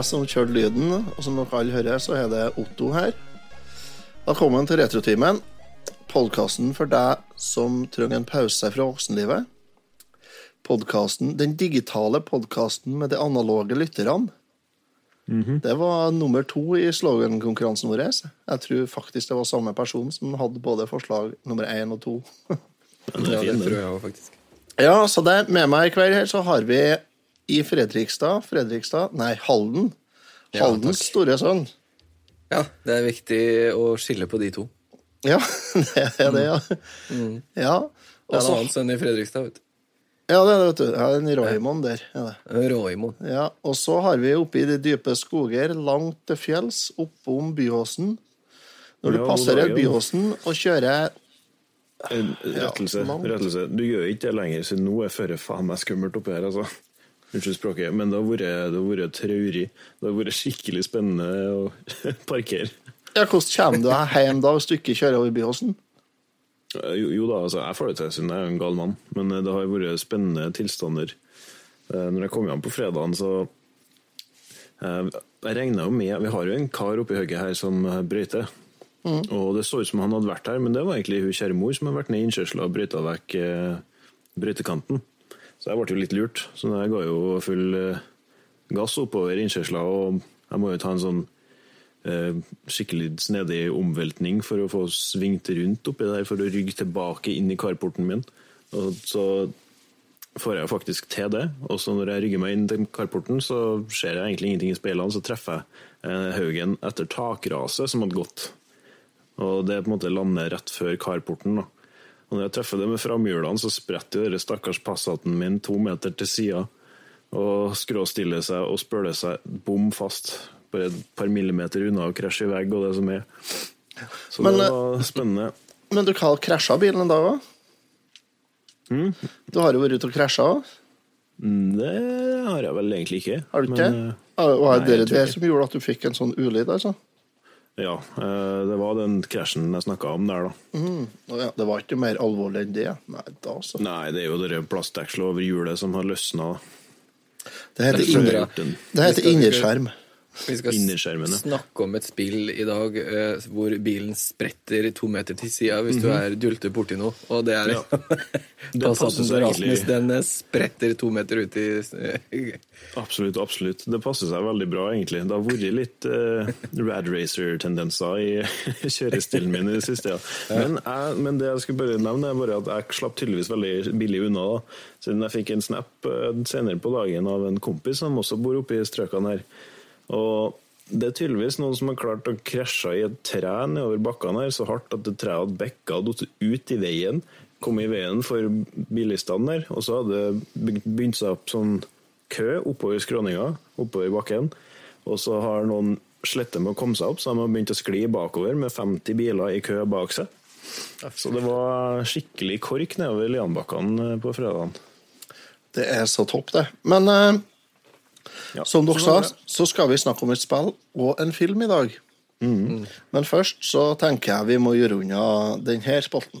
Jeg som kjørte lyden, og som dere alle hører, så er det Otto her. Velkommen til Retrotimen, podkasten for deg som trenger en pause fra voksenlivet. Podcasten, den digitale podkasten med de analoge lytterne. Det var nummer to i slogankonkurransen vår. Jeg tror faktisk det var samme person som hadde både forslag nummer én og to. Ja, det tror jeg òg, faktisk. Ja, så det, med meg i kveld her så har vi i Fredrikstad Fredrikstad, nei, Halden. Haldens ja, store sønn. Ja, det er viktig å skille på de to. Ja, det er det, ja. Ja, Det er og en annen sønn i Fredrikstad, vet du. ja, det er det, vet du. Ja, en Raymond der. er Ja, og så har vi oppe i de dype skoger, langt til fjells, oppom Byåsen. Når du Ja, passerer. Byåsen og kjører En Rettelse. Ja, rettelse. Du gjør ikke det lenger, så nå er føret faen meg skummelt oppi her, altså. Unnskyld språket, men det har vært, det har vært traurig. Det har vært skikkelig spennende å parkere. Ja, hvordan kommer du deg hjem da hvis du ikke kjører over Byåsen? Jo, jo da, altså, jeg får det til siden jeg er en gal mann, men eh, det har vært spennende tilstander. Eh, Når jeg kom hjem på fredagen, så eh, Jeg regna jo med Vi har jo en kar oppi høyre her som brøyter. Mm. Og det så ut som han hadde vært her, men det var egentlig hun kjære mor som hadde vært ned i innkjørselen og brøyta vekk eh, brøytekanten. Så jeg ble jo litt lurt. Så jeg ga jo full eh, gass oppover innkjørsla, og jeg må jo ta en sånn eh, skikkelig snedig omveltning for å få svingt rundt oppi der, for å rygge tilbake inn i carporten min. Og så får jeg faktisk til det. Og så når jeg rygger meg inn til carporten, så ser jeg egentlig ingenting i speilene, så treffer jeg eh, haugen etter takraset som hadde gått. Og det på en måte lander rett før carporten. da. Og når jeg treffer det med framhjulene, så spretter jo denne stakkars Passaten min to meter til sida og skråstiller seg og spøler seg bom fast. Bare et par millimeter unna å krasje i vegg og det som er. Så Men, det eh, var spennende. Men du krasja bilen en dag Mm. Du har jo vært ute og krasja òg? Mm, Det har jeg vel egentlig ikke. Har du ikke? Men, eh, Var det nei, det som gjorde at du fikk en sånn ulyd? altså? Ja, eh, det var den krasjen jeg snakka om der, da. Mm. Ja, det var ikke mer alvorlig enn det? Nei, da så. Nei, det er jo det plastdekselet over hjulet som har løsna. Det heter, inner, det heter innerskjerm. Vi skal snakke om et spill i dag eh, hvor bilen spretter to meter til sida hvis du er dulter borti noe. Og det er Ja. Det passer Passaten til Rasmus, den eh, spretter to meter ut i Absolutt, absolutt. Det passer seg veldig bra, egentlig. Det har vært litt uh, Rad Racer-tendenser i kjørestilen min i det siste. Ja. Men, jeg, men det jeg skulle bare nevne, er bare at jeg slapp tydeligvis veldig billig unna. da. Siden jeg fikk en snap senere på dagen av en kompis som også bor oppe i strøkene her. Og det er tydeligvis noen som har klart å krasje i et tre nedover bakkene her så hardt at det treet hadde bekka og datt ut i veien. Kommet i veien for bilistene der. Og så hadde det begynt seg opp sånn kø oppover skråninga, oppover bakken. Og så har noen slettet med å komme seg opp, så de har begynt å skli bakover med 50 biler i kø bak seg. Så det var skikkelig kork nedover Lianbakkene på fredagen. Det er så topp, det. Men eh, Ja, som dere sa, så skal vi snakke om et spill og en film i dag. Men først så tenker jeg vi må gjøre unna denne spalten.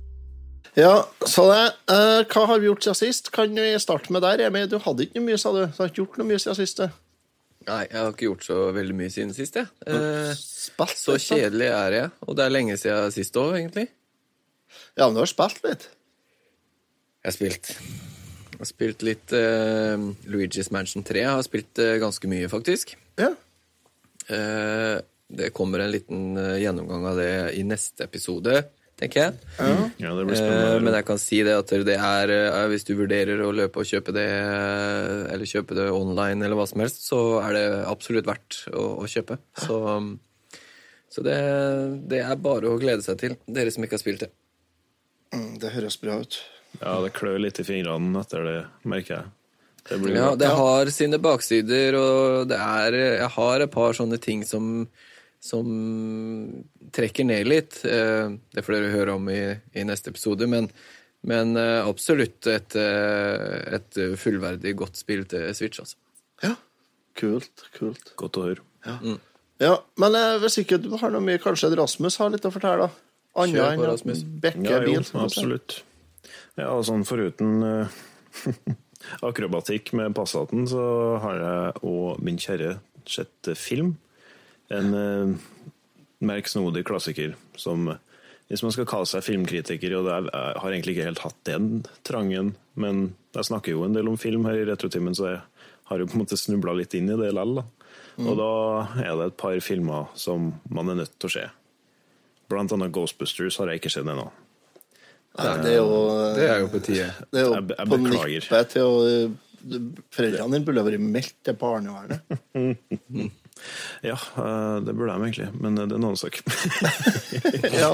Ja, så det. Uh, hva har vi gjort siden sist? Kan vi starte med der? Emil, du hadde ikke noe mye, sa du? Du har ikke gjort noe mye siden sist? Nei, jeg har ikke gjort så veldig mye siden sist, jeg. Uh, Spilt så kjedelig er jeg, og det er lenge siden sist òg, egentlig. Ja, men du har spilt litt. Jeg har spilt Jeg har spilt litt uh, Luigi's Mansion 3. Jeg har spilt eh, ganske mye, faktisk. Ja. Eh, det kommer en liten eh, gjennomgang av det i neste episode, tenker jeg. Ja, det blir Eh, men jeg kan si det at det er eh, Hvis du vurderer å løpe og kjøpe det, eh, eller kjøpe det online, eller hva som helst, så er det absolutt verdt å, å kjøpe. Så, så det, det er bare å glede seg til, dere som ikke har spilt det. Mm, Det høres bra ut. Ja, det klør litt i fingrene etter det, merker jeg. Det blir Ja, det har sine baksider, og det er Jeg har et par sånne ting som som trekker ned litt. Eh, Det får dere høre om i, i neste episode, men, men eh, absolutt et, eh, et fullverdig godt spill til Switch, altså. Ja. Kult, kult. Godt å høre. Ja, men eh, hvis ikke du har noe mye, kanskje Rasmus har litt å fortelle, da? Annet enn å Rasmus. bekke Ja, jo, bil. som absolutt. Ja, sånn foruten akrobatikk med Passaten, så har jeg og min kjære sett film. En uh, merksnodig klassiker som Hvis man skal kalle seg filmkritiker, og det er, jeg har egentlig ikke helt hatt den trangen, men jeg snakker jo en del om film her i Retrotimen, så jeg har jo på en måte snubla litt inn i det likevel. Da. Og da er det et par filmer som man er nødt til å se. Blant annet Ghostbusters har jeg ikke sett ennå. Nei, det er jo, Det er jo på tide. det er jo Jeg jeg på beklager. nippet til å Foreldrene dine burde ha vært meldt til barnevernet. Ja, eh, det burde de egentlig, men det er en annen sak. Ja.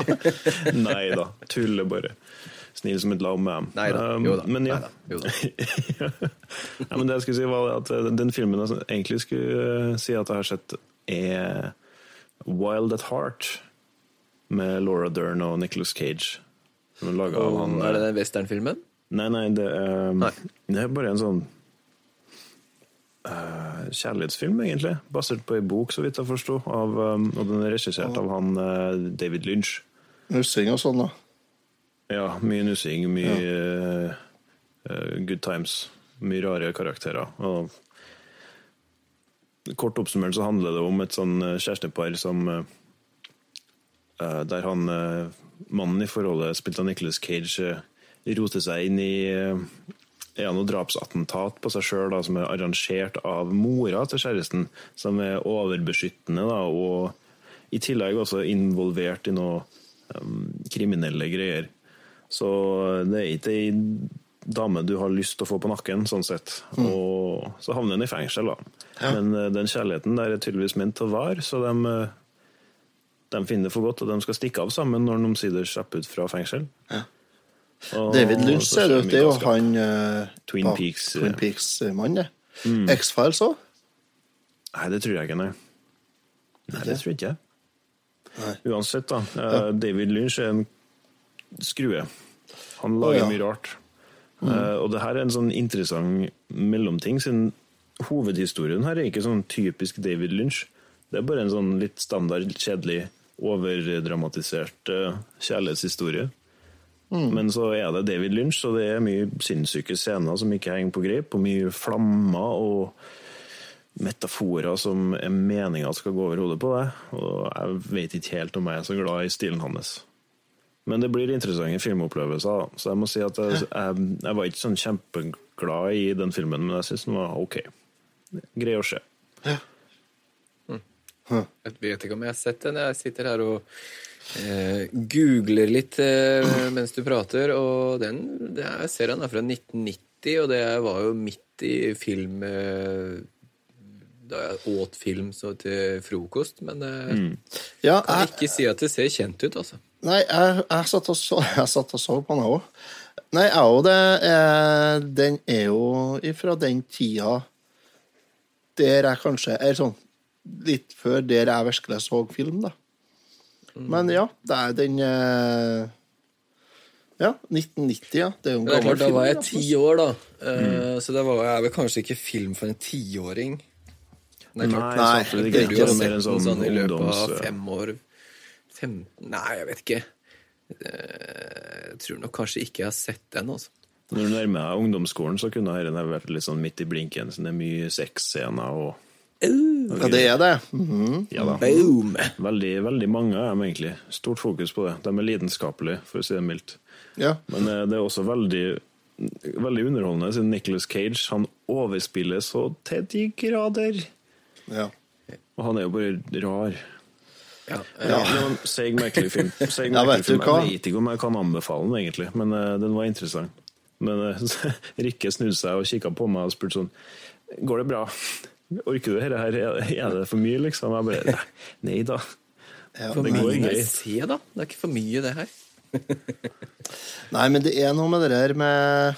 Nei da, tuller bare. Snill som et lam med dem. Nei da. Um, Jo da. Men ja. Nei da. Ja, men det jeg skulle si var at eh, den filmen jeg egentlig skulle eh, si at jeg har sett, er Wild at Heart med Laura Dern og Nicholas Cage. Som er laget av han er det den westernfilmen? Nei, nei, det er, Nei. det er bare en sånn eh, kjærlighetsfilm, egentlig. Basert på ei bok, så vidt jeg forsto. Av, um, og den er regissert av han eh, David Lynch. Nussing og sånn, da. Ja, mye nussing, mye ja. uh, good times. Mye rare karakterer. Og kort oppsummert så handler det om et sånn eh, kjærestepar som eh, eh, Der han uh, mannen i forholdet, spilt av Nicholas Cage, eh, roter seg inn i ja, noe drapsattentat på seg sjøl som er arrangert av mora til kjæresten, som er overbeskyttende da, og i tillegg også involvert i noe um, kriminelle greier. Så det er ikke ei dame du har lyst til å få på nakken, sånn sett. Og så havner hun i fengsel, da. Men uh, den kjærligheten der er tydeligvis ment til å vare, så de, eh, de finner det for godt at de skal stikke av sammen når de omsider slipper ut fra fengsel. Og David Lynch ser ut, det er jo han uh, Twin Peaks-mannen, uh, Peaks-mann, Mm. X-Files òg. Nei, det tror jeg ikke, nei. Nei, det tror jeg ikke. Nei. Uansett, da. Ja. David Lynch er en skrue. Han lager oh, ja. mye rart. Eh, og det her er en sånn interessant mellomting, siden hovedhistorien her er ikke sånn typisk David Lynch. Det er bare en sånn litt standard, kjedelig, overdramatisert uh, kjærlighetshistorie. Men så er det David Lynch, og det er mye sinnssyke scener som ikke henger på greip, og mye flammer og metaforer som er meninga skal gå over hodet på deg. Og jeg vet ikke helt om jeg er så glad i stilen hans. Men det blir interessante filmopplevelser, så jeg må si at jeg, jeg, jeg var ikke sånn kjempeglad i den filmen, men jeg syns den var ok. Grei å se. Jeg vet ikke om jeg har sett den. Jeg sitter her og eh, googler litt eh, mens du prater, og den det jeg ser den er fra 1990, og det var jo midt i film eh, Da jeg åt film så til frokost, men eh, Ja, kan jeg, ikke si at det ser kjent ut, altså. nei, jeg, jeg, satt og så, satt og så på den òg. Nei, jeg òg, det er, Den er jo fra den tida der jeg kanskje er sånn litt før der jeg virkelig så film, da. Men ja, det er den eh, Ja, 1990, ja. Det er jo en det gammel klart, da var jeg ti år, da. Mm. Så det var, er vel kanskje ikke film for en tiåring. Nei, klart. Nei, selvfølgelig det er ikke. ikke Det er sett mer en den sånn sånn i løpet av fem år. Fem, nei, jeg vet ikke. Eh, Jeg tror nok kanskje ikke jeg har sett den, altså. Når du nærmer deg ungdomsskolen, så kunne dette vært litt sånn midt i blinken. Så det er mye sexscener og Ja, det er det. Mhm. Ja da. Boom! Veldig, veldig mange av dem, egentlig. Stort fokus på det. De er lidenskapelige, for å si det mildt. Ja. Men eh, det er også veldig, veldig underholdende, siden Nicholas Cage han overspiller så til de grader. ja. Og han er jo bare rar. Ja, Ja. Seig, merkelig film. Seig, Ja, merkelig film. hva? Jeg vet ikke om jeg kan anbefale den, egentlig, men eh, den var interessant. Men eh, Rikke snudde seg og kikka på meg og spurte sånn Går det bra? Orker du dette her? Er det for mye, liksom? Jeg bare "Nei, da. ja. Det går greit. se, da. Det er ikke for mye, det her. Nei, men det er noe med det der med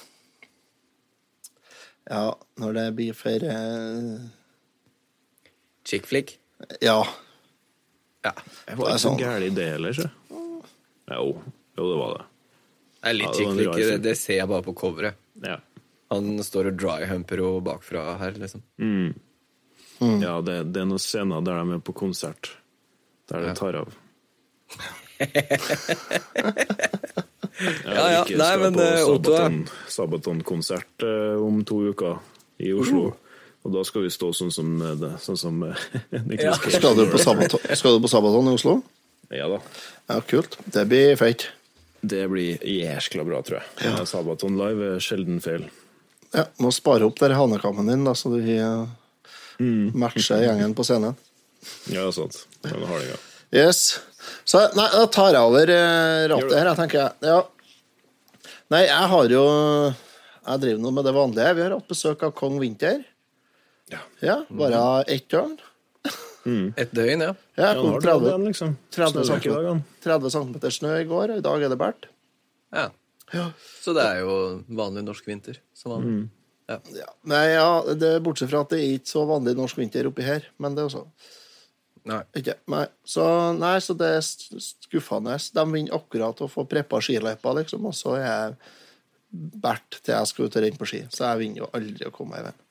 Ja, når det blir for eh, Chick flick. Ja. Ja. Jeg Det var ikke så sånn. gæren i det heller, så. Jo, jo, det var det. Det er litt Ja, chick flick. Det, det ser jeg bare på coveret. Ja. Han står og dryhumper henne bakfra her, liksom. Mm. Ja, det, det er noen scener der de er på konsert, der det tar av. Ja, ja. ikke Nei, men, eh, Otto, Sabaton-konsert eh, om to uker i Oslo. Og da skal vi stå sånn som eh, det, sånn som ja. Skal du på Sabaton, skal du på Sabaton i Oslo? Ja da. Ja, kult. Det blir fake Det blir jæskla bra, tror jeg. Ja. Sabaton live er sjelden feil. Ja, Må spare opp der hanekammen din, da, så du uh, Matche gjengen på scenen. Ja, sant. Men har det, ja. Yes. Så nei, da tar jeg over eh, rattet her, jeg tenker jeg. Ja. Nei, jeg har jo Jeg driver nå med det vanlige. Vi har hatt besøk av kong Vinter. Ja. Ja, Bare ett døgn. Et døgn, ja. Ja, Ja, kom har du hatt 30, den, liksom? 30 Snøvekk i dag, han. 30 cm snø i går, og i dag er det bært. ja. Så det er jo vanlig norsk vinter. Som vanlig. Ja. Ja. Nei, ja, det Bortsett fra at det er ikke så vanlig norsk vinter oppi her. Men det er også Nei. ikke. Nei. Så, nei, så det er skuffende. De vinner akkurat å få preppa skiløypa, liksom, og så er jeg bært til jeg skal ut og renne på ski. Så jeg vinner jo aldri å komme meg i veien.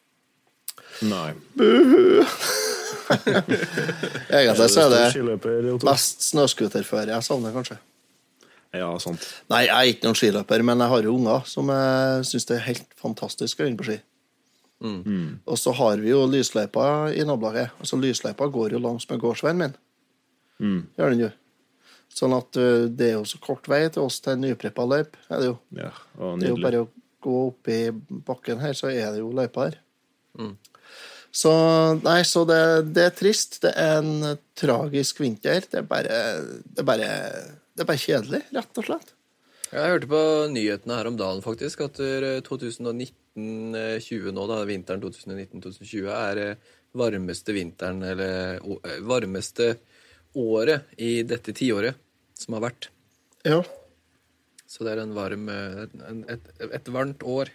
Nei. Egentlig så er det mest snøscooterføre jeg savner, kanskje. Ja, sant. Nei, jeg er ikke noen skiløper, men jeg har jo unger som syns det er helt fantastisk å renne på ski. Og så har vi jo lysløypa i nabolaget. Altså, lysløypa går jo langs med gårdsveien min. Gjør den jo. Sånn at ø, det er jo så kort vei til oss til en nypreppa løype. Er det, jo. Ja, det er jo bare å gå opp i bakken her, så er det jo løypa her. Så nei, så det, det er trist. Det er en tragisk vinter. Det er bare Det er bare, det er bare kjedelig, rett og slett. Jeg hørte på nyhetene her om dagen faktisk at eh, 2019-20 nå, da, vinteren 2019-2020, er eh, varmeste vinteren, eller å- eh, varmeste året i dette tiåret som har vært. Ja. Så det er en varm, eh, en, et, et varmt år.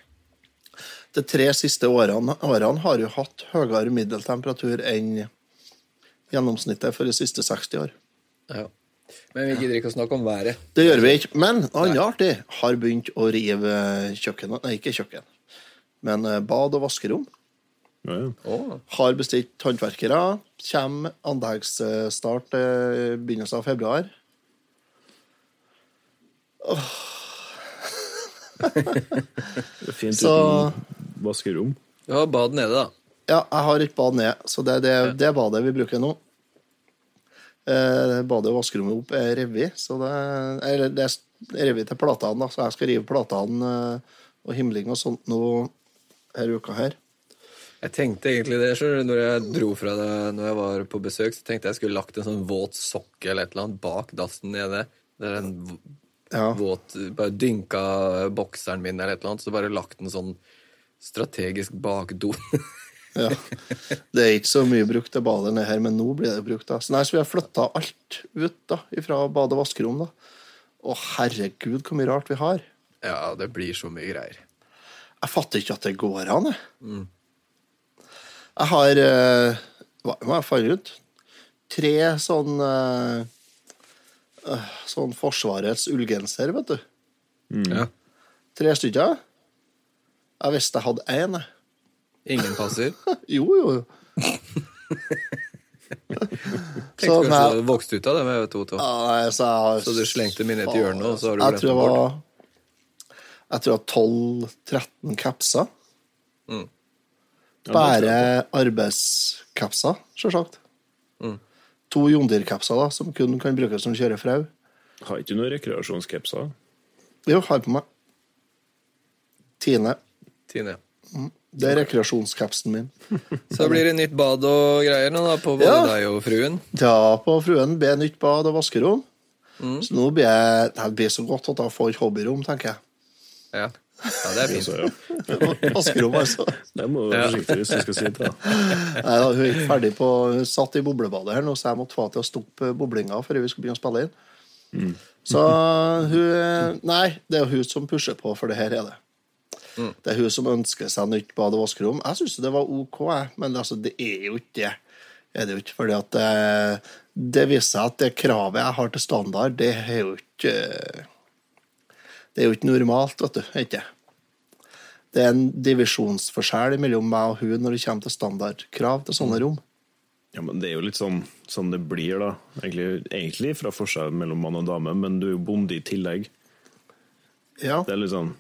De tre siste årene, årene har jo hatt høyere middeltemperatur enn gjennomsnittet for de siste 60 år. Ja. Men vi gidder ikke å snakke om været. Det gjør vi ikke. Men noe annet artig har begynt å rive kjøkkenet Nei, ikke kjøkken, men eh, bad og vaskerom. Ja, ja. Har bestilt håndverkere. Kommer anleggsstart eh, begynnelsen av februar. Det er fint Så- uten vaskerom. du har bad nede, da. Ja, jeg har et bad nede. så det er det, det badet vi bruker nå. Eh, badet og vaskerommet opp er revet, så det, eller det er revet til platene, så jeg skal rive platene eh, og himling og sånt nå her uka her. Jeg tenkte egentlig det, du, når jeg dro fra det når jeg var på besøk, så tenkte jeg skulle lagt en sånn våt sokke eller et eller annet bak dassen nede. Det er en Ja. våt Bare dynka bokseren min eller et eller annet, så bare lagt den sånn strategisk bak do. Ja. Det er ikke så mye brukt til badet her, men nå blir det brukt. da. Så, nei, så vi har flytta alt ut da, fra bade- og vaskerom. da. Å herregud, hvor mye rart vi har. ja, det blir så mye greier. Jeg fatter ikke at det går an, jeg. Jeg har eh, Hva må jeg fant ut? Tre sånn eh, eh, Sånn Forsvarets ullgenser, vet du. Ja. Tre stykker. Jeg visste jeg hadde én, jeg. Ingen passer. Jo, jo. jo. Tenkte Så, kanskje du hadde vokst ut av det med to-to. ja, nei, så, jeg har, Så du slengte min ned til hjørnet, og så har du glemt det bort. Jeg tror jeg har 12-13 kapser. Mm. Bare arbeidskapser, sjølsagt. Mm. To Jondir-capser da, som kun kan brukes som kjørefrau. Har ikke du noen rekreasjonscapser? Jo, har på meg. Tine. Tine. Det er rekreasjonskapsen min. Så blir det nytt bad og greier nå, da, på både Ja. deg og fruen. Ja, på fruen blir nytt bad og vaskerom. Mm. Så nå blir jeg Det blir så godt at jeg får et hobbyrom, tenker jeg. Ja, ja det er fint. Så, ja. Vaskerom, altså. Det må du være Ja. forsiktig hvis du skal si det. Nei, da, hun er ikke ferdig på Hun satt i boblebadet her nå, så jeg måtte få henne til å stoppe boblinga før vi skulle begynne å spille inn. Så hun Nei, det er jo hun som pusher på, for det her er det. Det er hun som ønsker seg nytt bad- og vaskerom. Jeg syns det var OK, men altså, det er jo ikke det. Er det jo ikke, fordi at det, det viser seg at det kravet jeg har til standard, det er jo ikke Det er jo ikke normalt, vet du. Ikke? Det er en divisjonsforskjell mellom meg og hun når det kommer til standardkrav til sånne rom. Ja, men Det er jo litt sånn, sånn det blir, da. Egentlig, egentlig fra forskjellen mellom mann og dame, men du er jo bonde i tillegg. Ja. Det er litt sånn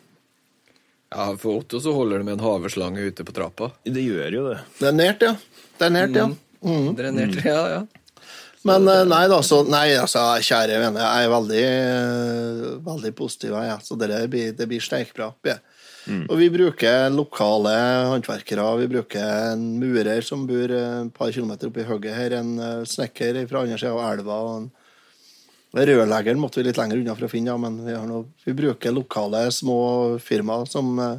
Ja, For Otto så holder det med en haveslange ute på trappa. Det gjør jo det. Det er nært, ja. Det er nært, ja. Drenert, ja, ja. Men eh, nei da, så Nei, altså, kjære venner, jeg er veldig, eh, veldig positiv, jeg. Så det blir, det blir steikbra. Ja. Og vi bruker lokale håndverkere. Vi bruker en murer som bor eh, et par kilometer oppi hugget her, en snekker fra andre sida av elva. og en Rørleggeren måtte vi litt lenger unna for å finne, ja, men vi, har noe, vi bruker lokale små firmaer som, eh,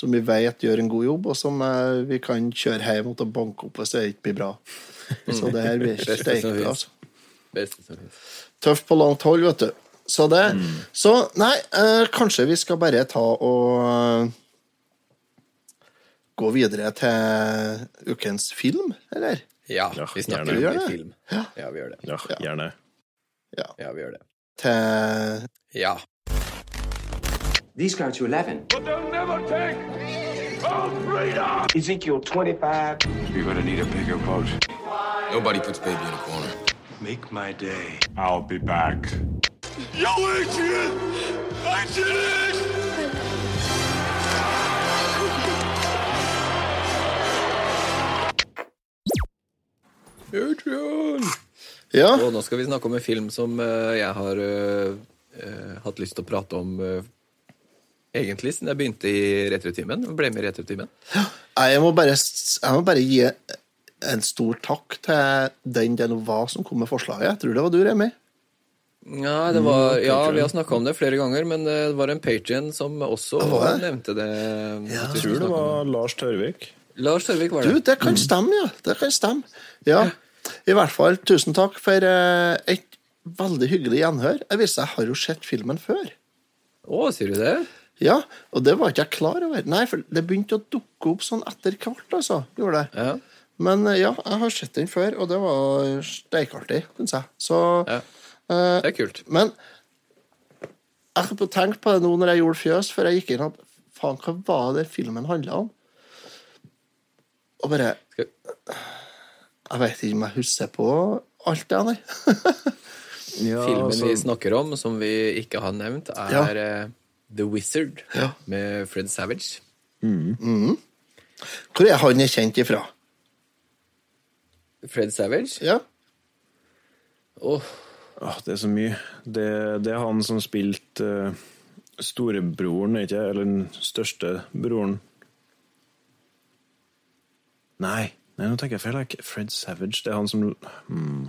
som vi vet gjør en god jobb, og som eh, vi kan kjøre hjem og banke opp hvis det ikke blir bra. Så det her blir steikbra. Altså. Tøft på langt hold, vet du. Så det Så nei, eh, kanskje vi skal bare ta og eh, gå videre til ukens film, eller? Ja, Ja, vi snakker gjerne. om film. Ja, vi gjør det. Ja, gjerne. Ja. Ja, vi gjør det. Til Ja. These count to 11. But they'll never take our freedom! Ezekiel 25. You're gonna need a bigger boat. Nobody puts baby in a corner. Make my day. I'll be back. Yo, Adrian! Adrian! Adrian! Ja, Og nå skal vi snakke om en film som eh, jeg har eh, eh, hatt lyst til å prate om egentlig siden jeg begynte i Retrotimen. Ble med i Retrotimen. jeg må bare, jeg må bare gi en stor takk til den det nå var som kom med forslaget. Jeg tror det var du, Remi. Ja, det var, ja, vi har snakka om det flere ganger, men det var en patrion som også det? nevnte det. Ja. Jeg tror det var Lars Tørvik. Lars Tørvik var Du, det. det kan stemme, ja. Det kan stemme. Ja. I hvert fall, tusen takk for eh, et veldig hyggelig gjenhør. Jeg viser jeg har jo sett filmen før. Å, sier du det? Ja, og det var ikke jeg klar over. Nei, for det begynte å dukke opp sånn etter hvert, altså. Gjorde det. Ja. Men eh, ja, jeg har sett den før, og det var steikartig, syns jeg. Så ja. eh, Det er kult. Men jeg har tenkt på det nå når jeg gjorde fjøs, før jeg gikk inn at faen, hva var det filmen handla om? Og bare Skal- Jeg vet ikke om jeg husker på alt det, nei. Ja, Filmen altså, vi snakker om, som vi ikke har nevnt, er Ja. eh, The Wizard Ja. med Fred Savage. Hvor er han er kjent ifra? Fred Savage? Ja. Oh. Oh, det er så mye. Det, det er han som spilte uh, storebroren, ikke Eller den største broren. Nei, nei nå tenker jeg feil. er Fred Savage. Det er han som hmm.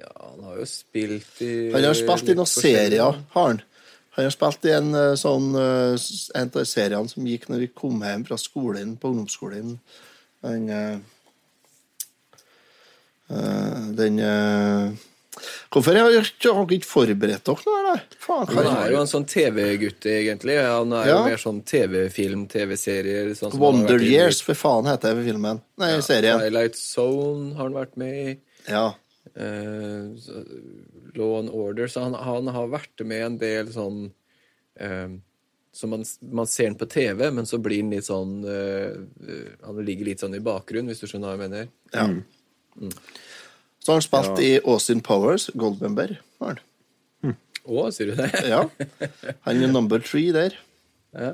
ja, han har jo spilt i Han har spilt i noen serier, har han. Han har spilt i en eh, sånn eh, En av seriene som gikk når vi kom hjem fra skolen, på ungdomsskolen. Den eh, eh, Den eh, Hvorfor har dere ikke forberedt dere noe. Faen, Han er jo en sånn TV-gutt, egentlig. Han er Ja. jo mer sånn TV-film, TV-serier. Sånn Wonder Years, for faen heter det filmen. Nei, serien. Twilight Zone har han vært med i. Ja. Uh, Law and Order. Så han, han har vært med en del sånn uh, Så man, man ser den på TV, men så blir han litt sånn uh, Han ligger litt sånn i bakgrunnen, hvis du skjønner hva jeg mener. ja. Så har han spilt i Austin Powers, Goldmember. har han. Å, sier du det? Ja. Han er number three der. Ja.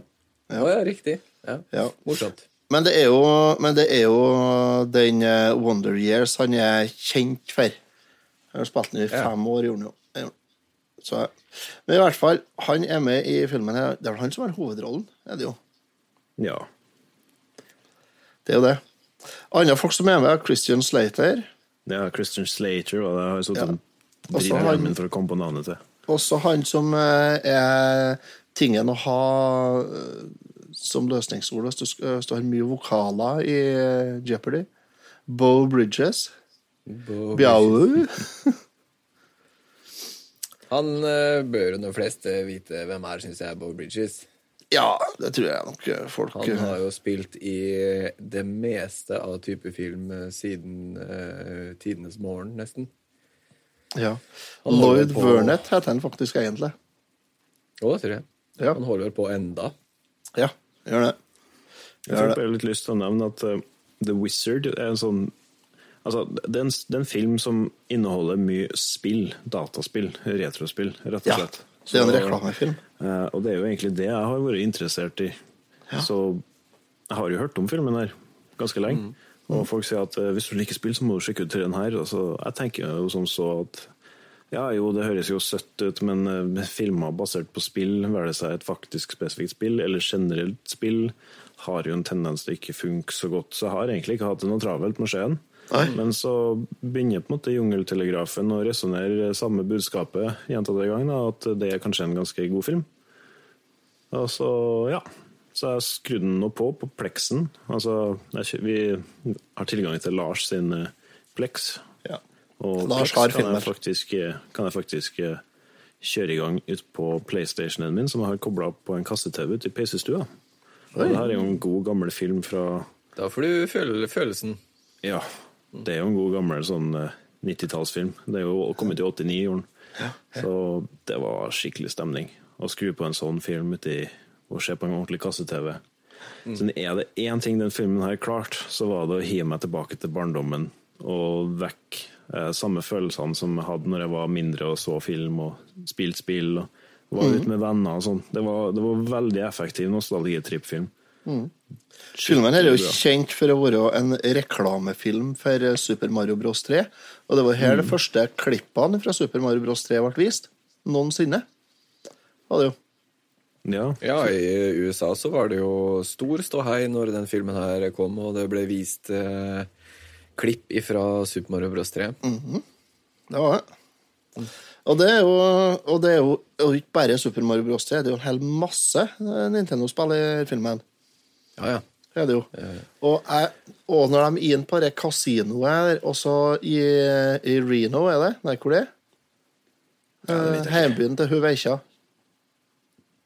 Ja, riktig. Ja. Ja. Morsomt. Men det er jo, men det er jo den eh, Wonder Years han er kjent for. Han har spilt den i Ja. fem år, gjorde han jo. Så, men i hvert fall, han er med i filmen her. Det er vel han som har hovedrollen, er det jo. Ja. Det er jo det. Andre folk som er med, er Christian Slater. Ja, Christian Slater var det. Har jo sittet Og og så han- for å komme på navnet til. Også han som eh, er tingen å ha eh, som løsningsord hvis du har mye vokaler i eh, Jeopardy. Bo Bridges. Bjau. Han eh, bør jo de fleste vite hvem er, syns jeg, Bo Bridges. Ja, det tror jeg nok folk Han har jo spilt i det meste av type film eh, siden uh, tidenes morgen, nesten. ja. Lloyd på- Vernet heter han faktisk egentlig. Å, det tror jeg. Ja, Han holder på enda. ja gjør det. Gjør jeg har bare litt lyst til å nevne at uh, The Wizard er en sånn Altså, det er en, det er en film som inneholder mye spill, dataspill, retrospill, rett og slett. Ja, det er en Så- reklamefilm. Eh, og det er jo egentlig det jeg har vært interessert i. Så jeg har jo hørt om filmen her ganske lenge. Og folk sier at eh, hvis du liker spill, så må du sjekke ut den her. Altså, jeg tenker jo som så at ja, jo, det høres jo søtt ut, men eh, filmer basert på spill, være det seg et faktisk spesifikt spill eller generelt spill, har jo en tendens til å ikke funke så godt. Så jeg har egentlig ikke hatt det noe travelt med skjeen. Nei. Men så begynner på en måte Jungeltelegrafen å resonnere samme budskapet gjentatte ganger, da, at det er kanskje en ganske god film. Og så, ja. Så jeg skrudde den nå på på Plexen. Altså, jeg, vi har tilgang til Lars sin Pleks Plex. Ja. Og Lars Plex har kan jeg faktisk, eh, kan jeg faktisk eh, kjøre i gang ut på PlayStationen min, som jeg har kobla opp på en kasse-TV ute i. Og Det her er jo en god, gammel film fra Da får du følelsen. Ja, det er jo en god, gammel sånn eh, 90-tallsfilm. Det er jo kommet i 89 i år. Så det var skikkelig stemning. Å skru på en sånn film uti og se på en ordentlig kasse-TV. Så er det én ting den filmen her klart, så var det å hive meg tilbake til barndommen og vekk eh, samme følelsene som jeg hadde når jeg var mindre og så film og spilte spill og var ute med venner og sånn. Det, var- det var veldig effektiv nostalgitrippfilm. Filmen her er jo kjent for å være en reklamefilm for eh, Super Mario Bros. 3. Og det var her Mm. de første klippene fra Super Mario Bros. 3 ble vist. Noensinne. Var det jo. Ja. Ja, i USA så var det jo stor ståhei når den filmen her kom, og det ble vist eh, klipp ifra Super Mario Bros. 3. Det var det. Og det er jo, og det er jo og ikke bare Super Mario Bros. 3, det er jo en hel masse eh, Nintendo-spill i filmen. Ja, ja. Det er det jo. Og, jeg, og når de er inne på det kasinoet også i, i Reno, er det? Nei, hvor det er? Ja, Hjembyen til hun Veikja.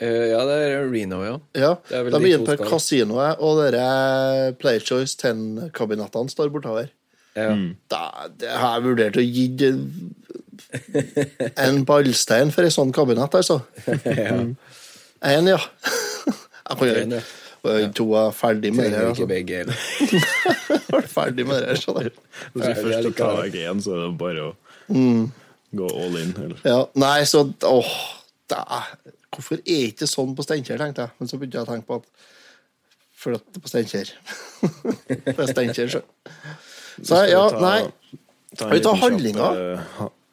Eh, ja, det er Reno, ja. Ja, Det er de er inne på kasinoet, og dere Playchoice 10-kabinettene står bortover. ja. Da, det har jeg vurdert å gi en ballstein for en sånn kabinett, altså. En, ja. Jeg kan gjøre jo og To er ferdig med det Trenger ikke Altså. begge heller. Ferdig med det skjønner du. Hvis du først tar deg én, så er det bare å gå all in. Eller? Ja, nei, så Åh, er, hvorfor er det ikke sånn på Steinkjer, tenkte jeg. Men så begynte jeg å tenke på at Flytte på Steinkjer. er Steinkjer, så. Så ja, nei. ta vi tar handlinga?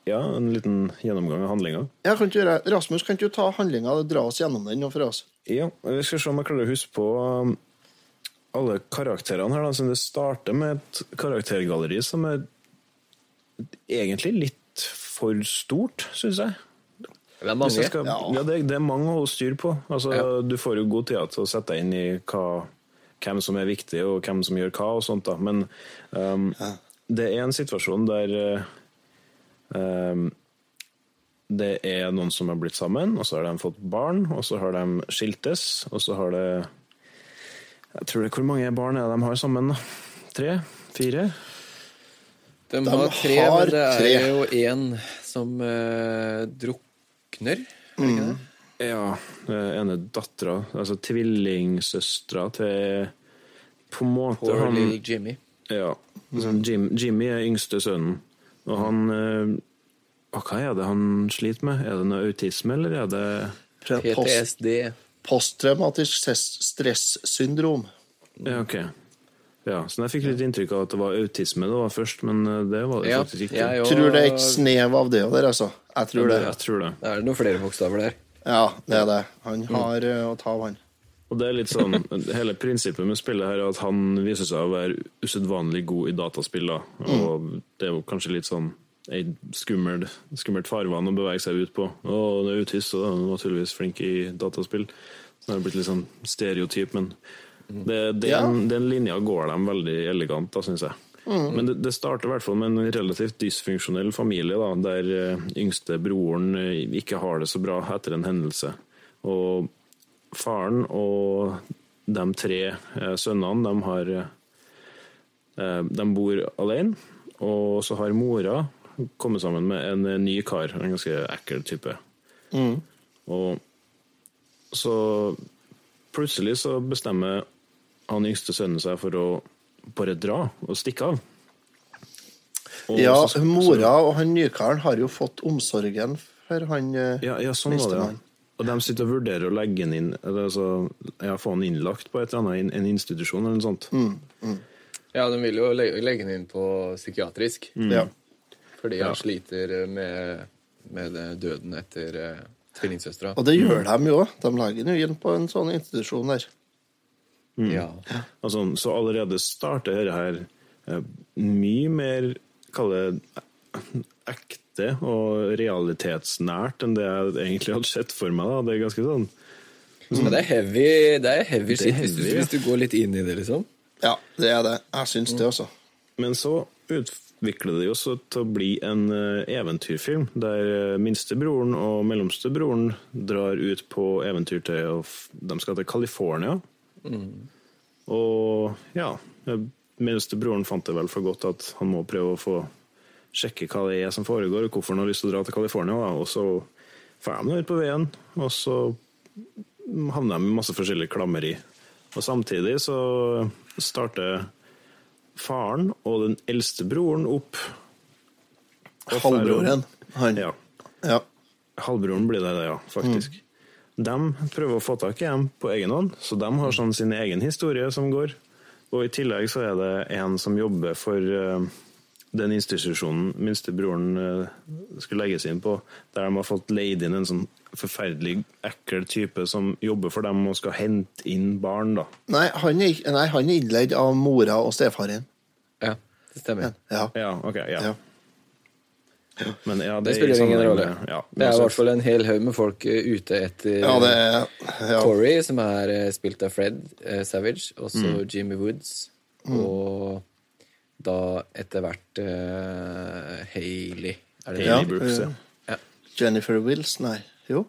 Ja, en liten gjennomgang av handlinga. Jeg kan ikke gjøre Rasmus, kan ikke du ta handlinga og dra oss gjennom den nå for oss? Ja, vi skal se om jeg klarer å huske på um, alle karakterene her. Da. Det starter med et karaktergalleri som er egentlig litt for stort, syns jeg. Det er mange. jeg skal, ja, det, det er mange å holde styr på. Altså, Ja. Du får jo god tid til å sette deg inn i hva, hvem som er viktig, og hvem som gjør hva. og sånt da. Men um, det er en situasjon der uh, det er noen som har blitt sammen, og så har de fått barn, og så har de skiltes, og så har det jeg tror det, Hvor mange barn er det de har sammen? da? Tre? Fire? De, De har tre, har men det er tre. jo én som eh, drukner. Er det ikke det? Ja. Den ene dattera, altså tvillingsøstera til På en måte Poor han, little Jimmy. Ja. Sånn Jim, Jimmy er yngste sønnen, og han eh, og Hva er det han sliter med? Er det noe autisme, eller er det PTSD. posttraumatisk stress- stressyndrom. Ja, OK. Ja, så Jeg fikk litt inntrykk av at det var autisme det var først, men eh, det var det Ja, faktisk ikke. jeg òg. Tror det er et snev av det der, altså. Jeg tror det. Jeg tror det. Det er noen flere bokstaver der. Ja, det er det. Han har mm. å ta av, han. Og det er litt sånn, Hele prinsippet med spillet her er at han viser seg å være usedvanlig god i dataspill. da. Og det er jo kanskje litt sånn et skummelt, skummelt farvann å bevege seg ut på. Og det er autist, og han er naturligvis flink i dataspill. Så det har blitt litt sånn stereotyp, men det, den, den linja går dem veldig elegant, da, syns jeg. Men det, det starter i hvert fall med en relativt dysfunksjonell familie, da, der eh, yngste broren eh, ikke har det så bra etter en hendelse. Og faren og de tre eh, sønnene, de har eh, De bor alene, og så har mora kommet sammen med en eh, ny kar, en ganske ekkel type. Og så plutselig så bestemmer han yngste sønnen seg for å bare dra og stikke av. Og Ja, så- mora og han nykaren har jo fått omsorgen for han Ja, ja sånn minstemann. Og de sitter og vurderer å legge den inn eller altså, ja, få den innlagt på et eller annet, en institusjon eller noe sånt. Mm. Ja, de vil jo legge, legge den inn på psykiatrisk. Ja. Fordi han sliter med, med døden etter uh, tvillingsøstera. Og det gjør de jo. De legger den jo inn på en sånn institusjon der. Ja. Altså, så allerede starter dette her eh, mye mer kall det ekte og realitetsnært enn det jeg egentlig hadde sett for meg. Da. Det er ganske sånn Men det er heavy, det er heavy Det er shit hvis, du, hvis du går litt inn i det, liksom. Ja, det er det. Jeg syns det også. Men så utvikler det jo også til å bli en eh, eventyrfilm, der eh, minstebroren og mellomstebroren drar ut på eventyrtøy, og De skal til California. Og ja Minstebroren fant det vel for godt at han må prøve å få sjekke hva det er som foregår, og hvorfor han har lyst til å dra til California. Da. Og så drar de ut på veien, og så havner de i masse forskjellig klammeri. Og samtidig så starter faren og den eldste broren opp. Halvbroren. Han. Ja. Ja. Halvbroren blir det, ja, faktisk. De prøver å få tak i dem på egen hånd, så de har sånn sin egen historie som går. Og i tillegg så er det en som jobber for eh, den institusjonen minstebroren uh, skulle legges inn på, der de har fått leid inn en sånn forferdelig ekkel type som jobber for dem og skal hente inn barn, da. Nei, han er, nei, han er innleid av mora og stefaren. Ja, det stemmer. Ja. Ja, ok, ja. Ja. Men ja, Det det, spiller ingen sammenheng rolle. Ja, Det er i hvert fall en hel haug med folk eh, ute etter ja, det ja. Corey, som er eh, spilt av Fred eh, Savage, og så Mm. Jimmy Woods, og da etter hvert uh, Hayley Er det Hayley Ja, Brooks, ja. ja. Jennifer Wills, nei. Jo.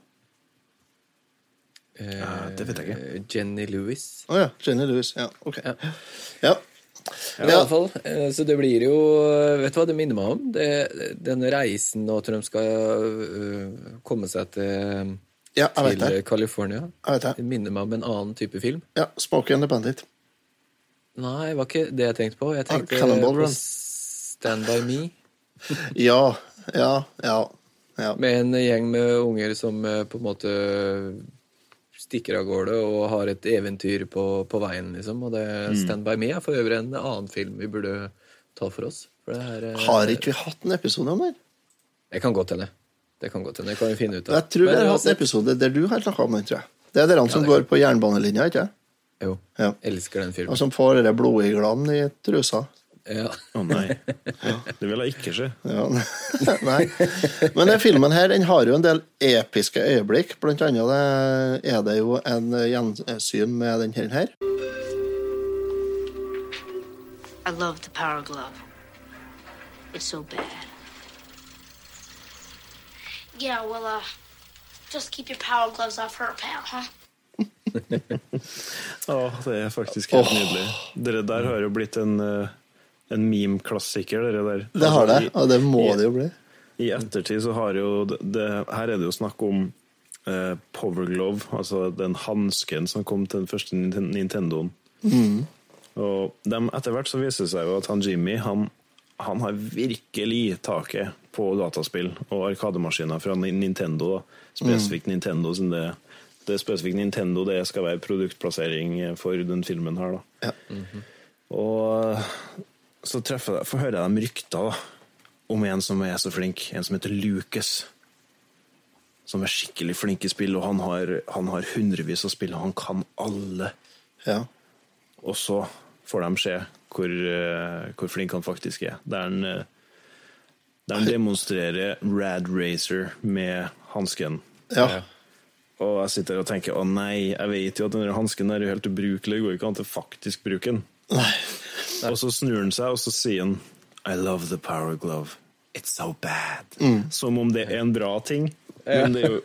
Ja, det vet jeg ikke. Jenny Lewis. Å ja. Jenny Lewis. Ja, ok. Ja. Ja. I alle fall, eh, så det blir jo Vet du hva det minner meg om? Det, denne reisen nå at de skal komme seg til, ja, jeg til. California. Det det. minner meg om en annen type film. Ja, 'Spoken the Bandit. Nei, det var ikke det jeg tenkte på. Jeg Ah, tenkte ah, på. Stand By Me. Ja, ja, ja. ja. Med en gjeng med unger som eh, på en måte stikker av gårde og har et eventyr på, på veien, liksom. Og det Mm. Stand By Me er for øvrig en annen film vi burde ta for oss. For det, er, eh, Har ikke vi hatt en episode om det? det kan godt hende. Det kan godt hende. Det kan vi finne ut av. Jeg tror vi har hatt en episode der du har snakka om den, tror jeg. Det er dere som det går på jernbanelinja, ikke sant? Jo. Ja. Elsker den filmen. Og som får det blodet i trusa. Ja. Å nei, det vil jeg ikke se. Ja. Nei. Men den filmen her den har jo en del episke øyeblikk. Blant annet det er det jo en gjensyn med den her. I love the power glove. It's so bad. Yeah, well, uh, just keep your power gloves off her, pal, huh? Å, det er faktisk helt nydelig. Dere der har jo blitt en, eh, en meme-klassiker, dere der. Det har det, Altså, og det må det jo bli. I ettertid så har jo det, det, Her er det jo snakk om eh, Power Glove, altså den hansken som kom til den første Nintendoen. Nintendoen. Og dem, etter hvert så viser det seg jo at han Jimmy han, han har virkelig taket på dataspill og arkademaskiner fra Nintendo. Spesifikt Nintendo, som det, det spesifikt Nintendo det skal være produktplassering for den filmen her. da. Ja. Og så treffer jeg, får høre jeg de rykter da, om en som er så flink, en som heter Lucas. Som er skikkelig flink i spill, og han har, han har hundrevis av spill, og han kan alle. Ja. Og så får de se hvor, eh, hvor flink han faktisk er. Der han, eh, der han demonstrerer Rad Racer med hansken. ja. Og jeg sitter og tenker å nei, jeg vet jo at den hansken er jo helt ubrukelig, det går ikke an til faktisk bruke den. Og så snur han seg, og så sier han I love the power glove. It's so bad. Som om det er en bra ting. Men det er jo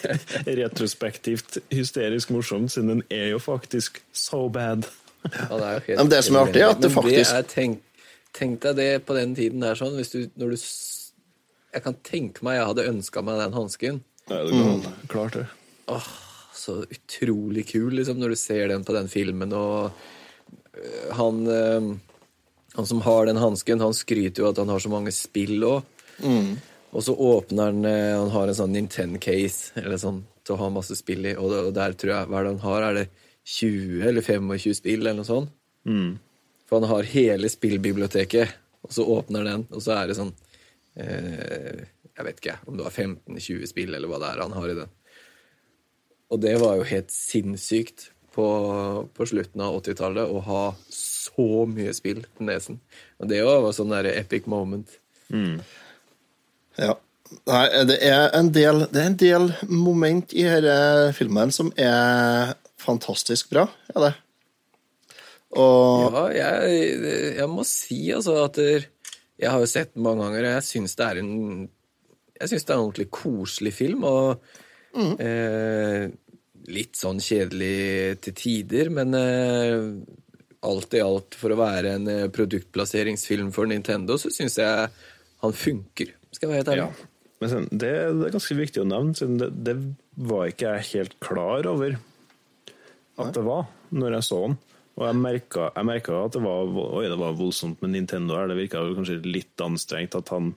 retrospektivt hysterisk morsomt, siden den er jo faktisk so bad. Ja, det, er jo helt, men det som er artig, er at det faktisk- det tenk, tenk deg det på den tiden der sånn, hvis du, når du Jeg kan tenke meg jeg hadde ønska meg den hansken. Ja, det er klart det. Så utrolig kul, liksom, når du ser den på den filmen, og øh, han øh, Han som har den hansken, han skryter jo at han har så mange spill òg. Og så åpner han øh, Han har en sånn Nintendo-case eller sånn, til å ha masse spill i, og, og der tror jeg Hva er det han har? Er det 20 eller 25 spill, eller noe sånt? For han har hele spillbiblioteket, og så åpner den, og så er det sånn eh, Jeg vet ikke om det var 15-20 spill, eller hva det er han har i den. Og det var jo helt sinnssykt på, på slutten av 80-tallet å ha så mye spill på nesen. Og det var sånn der epic moment. Ja. Nei, det er en del, det er en del moment i denne filmen som er fantastisk bra. er det. Og Ja, jeg, jeg må si altså at der, jeg har jo sett den mange ganger, og jeg syns det er en Jeg syns det er en ordentlig koselig film, og eh, litt sånn kjedelig til tider, men eh, alt i alt, for å være en eh, produktplasseringsfilm for Nintendo, så syns jeg han funker, skal jeg være helt ærlig. Ja. Men sen, det, det er ganske viktig å nevne, siden det, det var ikke jeg helt klar over at det var, når jeg så den. Og jeg merka, jeg merka at det var, oi, det var voldsomt med Nintendo her. Det virka kanskje litt anstrengt at han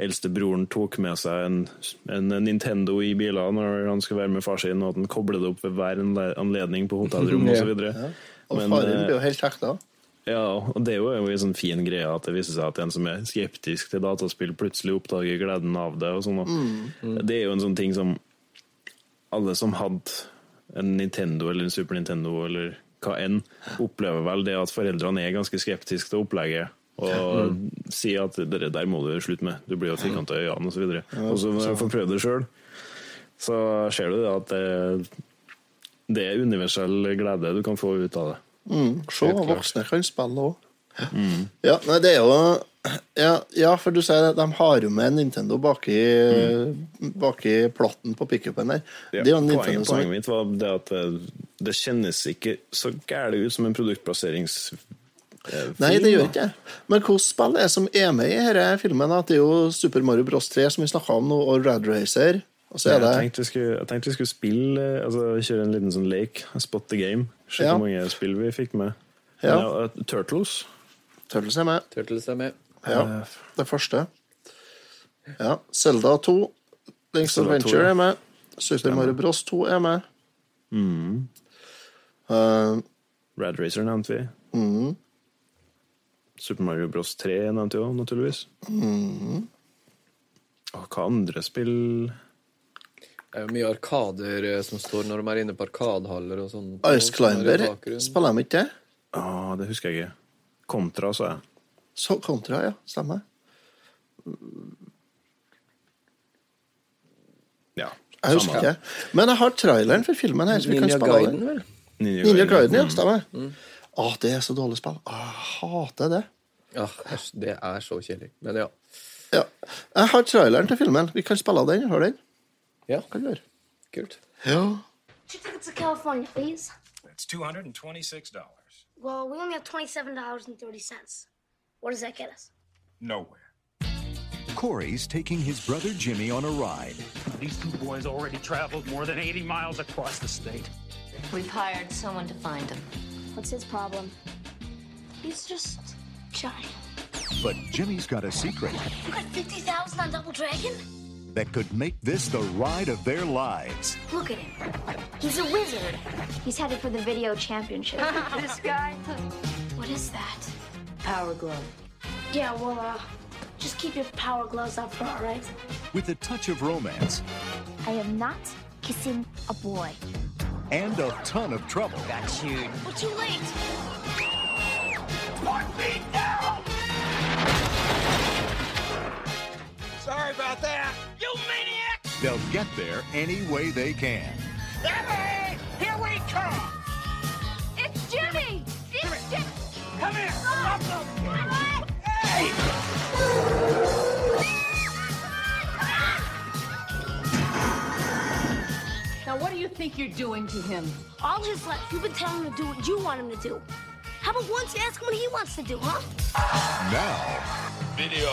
eldste broren tok med seg en, en Nintendo i biler når han skulle være med far sin, og at han koblet det opp ved hver anledning på hotellrom Ja. osv. Og Men, faren ble jo helt hekta. Ja, og det er jo en sånn fin greie at det viser seg at en som er skeptisk til dataspill, plutselig oppdager gleden av det. og sånn. og Det er jo en sånn ting som alle som hadde en Nintendo eller en Super Nintendo eller hva enn, opplever vel det at foreldrene er ganske skeptiske til opplegget. Og si at det der må du slutte med, du blir jo firkanta i øynene osv. Og så når jeg får prøvd det sjøl, så ser du det at det, det er universell glede du kan få ut av det. Se, Helt voksne kan spille òg. Ja, nei, det er jo ja, ja, for du sier de har jo med Nintendo baki, baki platten på pickupen der. Ja, det jo en poenget, poenget mitt var det at det, det kjennes ikke så gærent ut som en produktplasseringsfilm. Nei, det gjør ikke jeg. Men hvilke spill er som er med i denne filmen? At Det er jo Super Mario Bros. 3, som vi snakka om nå, og Rad Racer. Og så er Jeg tenkte vi skulle, jeg tenkte vi skulle spille, altså kjøre en liten sånn lek. spot the game. Se Ja. hvor mange spill vi fikk med. Ja. Ja, Turtles. Turtles er med. Turtles er med. Ja, det første. Ja. Zelda 2. Links Zelda 2, Adventure ja. er med. Super Mario Bros. 2 er med. Eh, Rad Racer nevnte vi. Mhm. Super Mario Bros 3 nevnte jo, òg, naturligvis. Mm. Og hva andre spill Det er jo mye arkader eh, som står når de er inne på arkadehaller og sånn. Ice er Climber. Spiller de ikke det? ah, Det husker jeg ikke. Kontra, sa jeg. Så Contra, ja. Stemmer. Ja, Jeg husker ikke. Men jeg har traileren for filmen her. Så vi kan Ninja spille den. vel? Ninja, Ninja Gaiden, ja. Mm. Stemmer. Åh, det er så dårlig spill. Åh, jeg hater det. Ja, æsj, det er så kjedelig. Men ja. Ja. Jeg har traileren til filmen. Vi kan spille den. Hør den. Ja, Kan vi gjøre. kult. Ja. Two tickets to California, please. That's $226. Well, we only have twenty-seven dollars and thirty cents. What does that get us? Nowhere. Corey's taking his brother Jimmy on a ride. These two boys already traveled more than 80 miles across the state. We've hired someone to find him. What's his problem? He's just shy. But Jimmy's got a secret You got fifty thousand on Double Dragon? that could make this the ride of their lives. Look at him. He's a wizard. He's headed for the video championship. this guy. What is that? Power glove. Yeah, well, uh, just keep your power gloves up for all right? With a touch of romance I am not kissing a boy. And a ton of trouble. Got you. We're too late. One feet down! Sorry about that. You maniac! They'll get there any way they can. Emily! Here we come! It's Jimmy! It's Jimmy! Come here! Ah! Welcome! Hey! Now, what do you think you're doing to him? All his life, you've been telling him to do what you want him to do. How about once you ask him what he wants to do, huh? Now, Video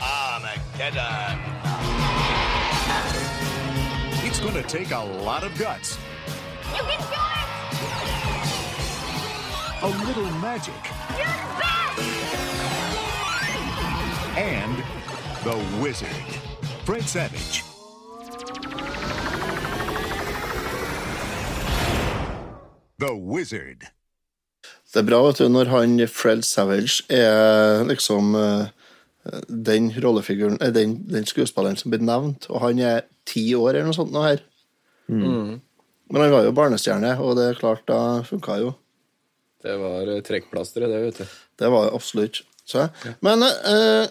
Armageddon. it's going to take a lot of guts, You can do it! a little magic, You're the best! and the wizard, Fred Savage. The Wizard. Det er bra vet du, når han Fred Savage er liksom eh, den rollefiguren eh, den, den skuespilleren som blir nevnt, og han er ti år eller noe sånt nå her. Mm. Men han var jo barnestjerne, og det er klart, da funka jo. Det var eh, trekkplasteret, det, vet du. Det var det absolutt. Så, Men eh,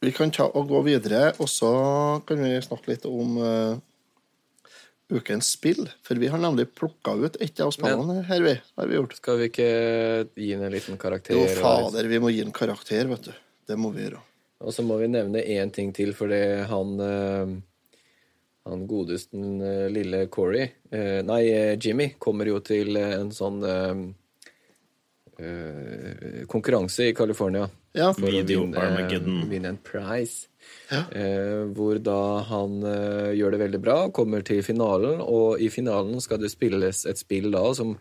vi kan ta og gå videre, og så kan vi snakke litt om eh, ukens spill. For vi har nemlig plukka ut et av spillene her, vi. Har vi gjort. Skal vi ikke gi den en liten karakter? Jo, fader, vi må gi den karakter, vet du. Det må vi gjøre. Og så må vi nevne én ting til, fordi han eh, Han godesten eh, lille Corey eh, Nei, Jimmy kommer jo til en sånn eh, eh, konkurranse i California. Ja. For å vinne, Armageddon. vinne en prize. Eh, hvor da han uh, gjør det veldig bra, kommer til finalen, og i finalen skal det spilles et spill da som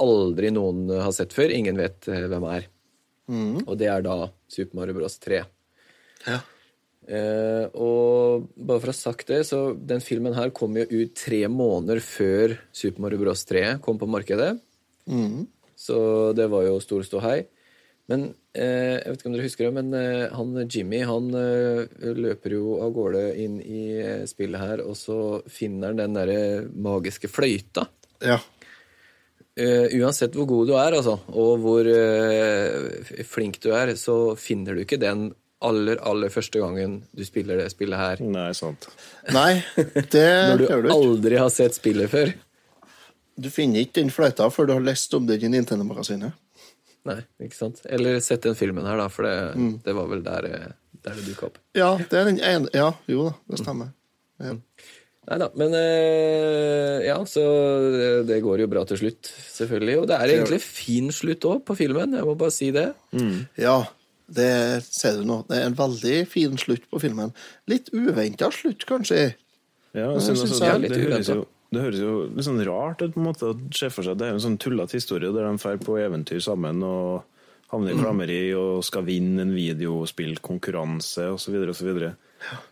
aldri noen har sett før. Ingen vet hvem er. Mm. Og det er da Super Mario Bros. 3. Ja. Uh, og bare for å ha sagt det, så den filmen her kom jo ut tre måneder før Super Mario Bros. 3 kom på markedet. Mhm. Så det var jo stor ståhei. Men eh, jeg vet ikke om dere husker det, men eh, han Jimmy han eh, løper jo av gårde inn i eh, spillet her, og så finner han den derre magiske fløyta. Ja. Eh, uansett hvor god du er, altså, og hvor eh, flink du er, så finner du ikke den aller, aller første gangen du spiller det spillet her. Nei, sant. Nei, det gjør du ikke. Når du aldri har sett spillet før. Du finner ikke den fløyta før du har lest om den i Nintendo-magasinet. Nei, ikke sant? Eller sett den filmen her, da, for det, Mm. det var vel der, eh, der det dukka opp. Ja, det er den ene Ja, jo da, det stemmer. Ja. Nei da, men øh, ja, så det, det går jo bra til slutt, selvfølgelig. Og det er egentlig fin slutt òg på filmen, jeg må bare si det. Ja, det ser du nå. Det er en veldig fin slutt på filmen. Litt uventa slutt, kanskje. Ja, Men jeg jeg synes synes altså, jeg det, litt det, høres jo, det høres jo litt sånn rart ut på en måte å se for seg. Det er en sånn tullete historie der de drar på eventyr sammen og havner i Mm. klammeri og skal vinne en videospillkonkurranse osv. osv.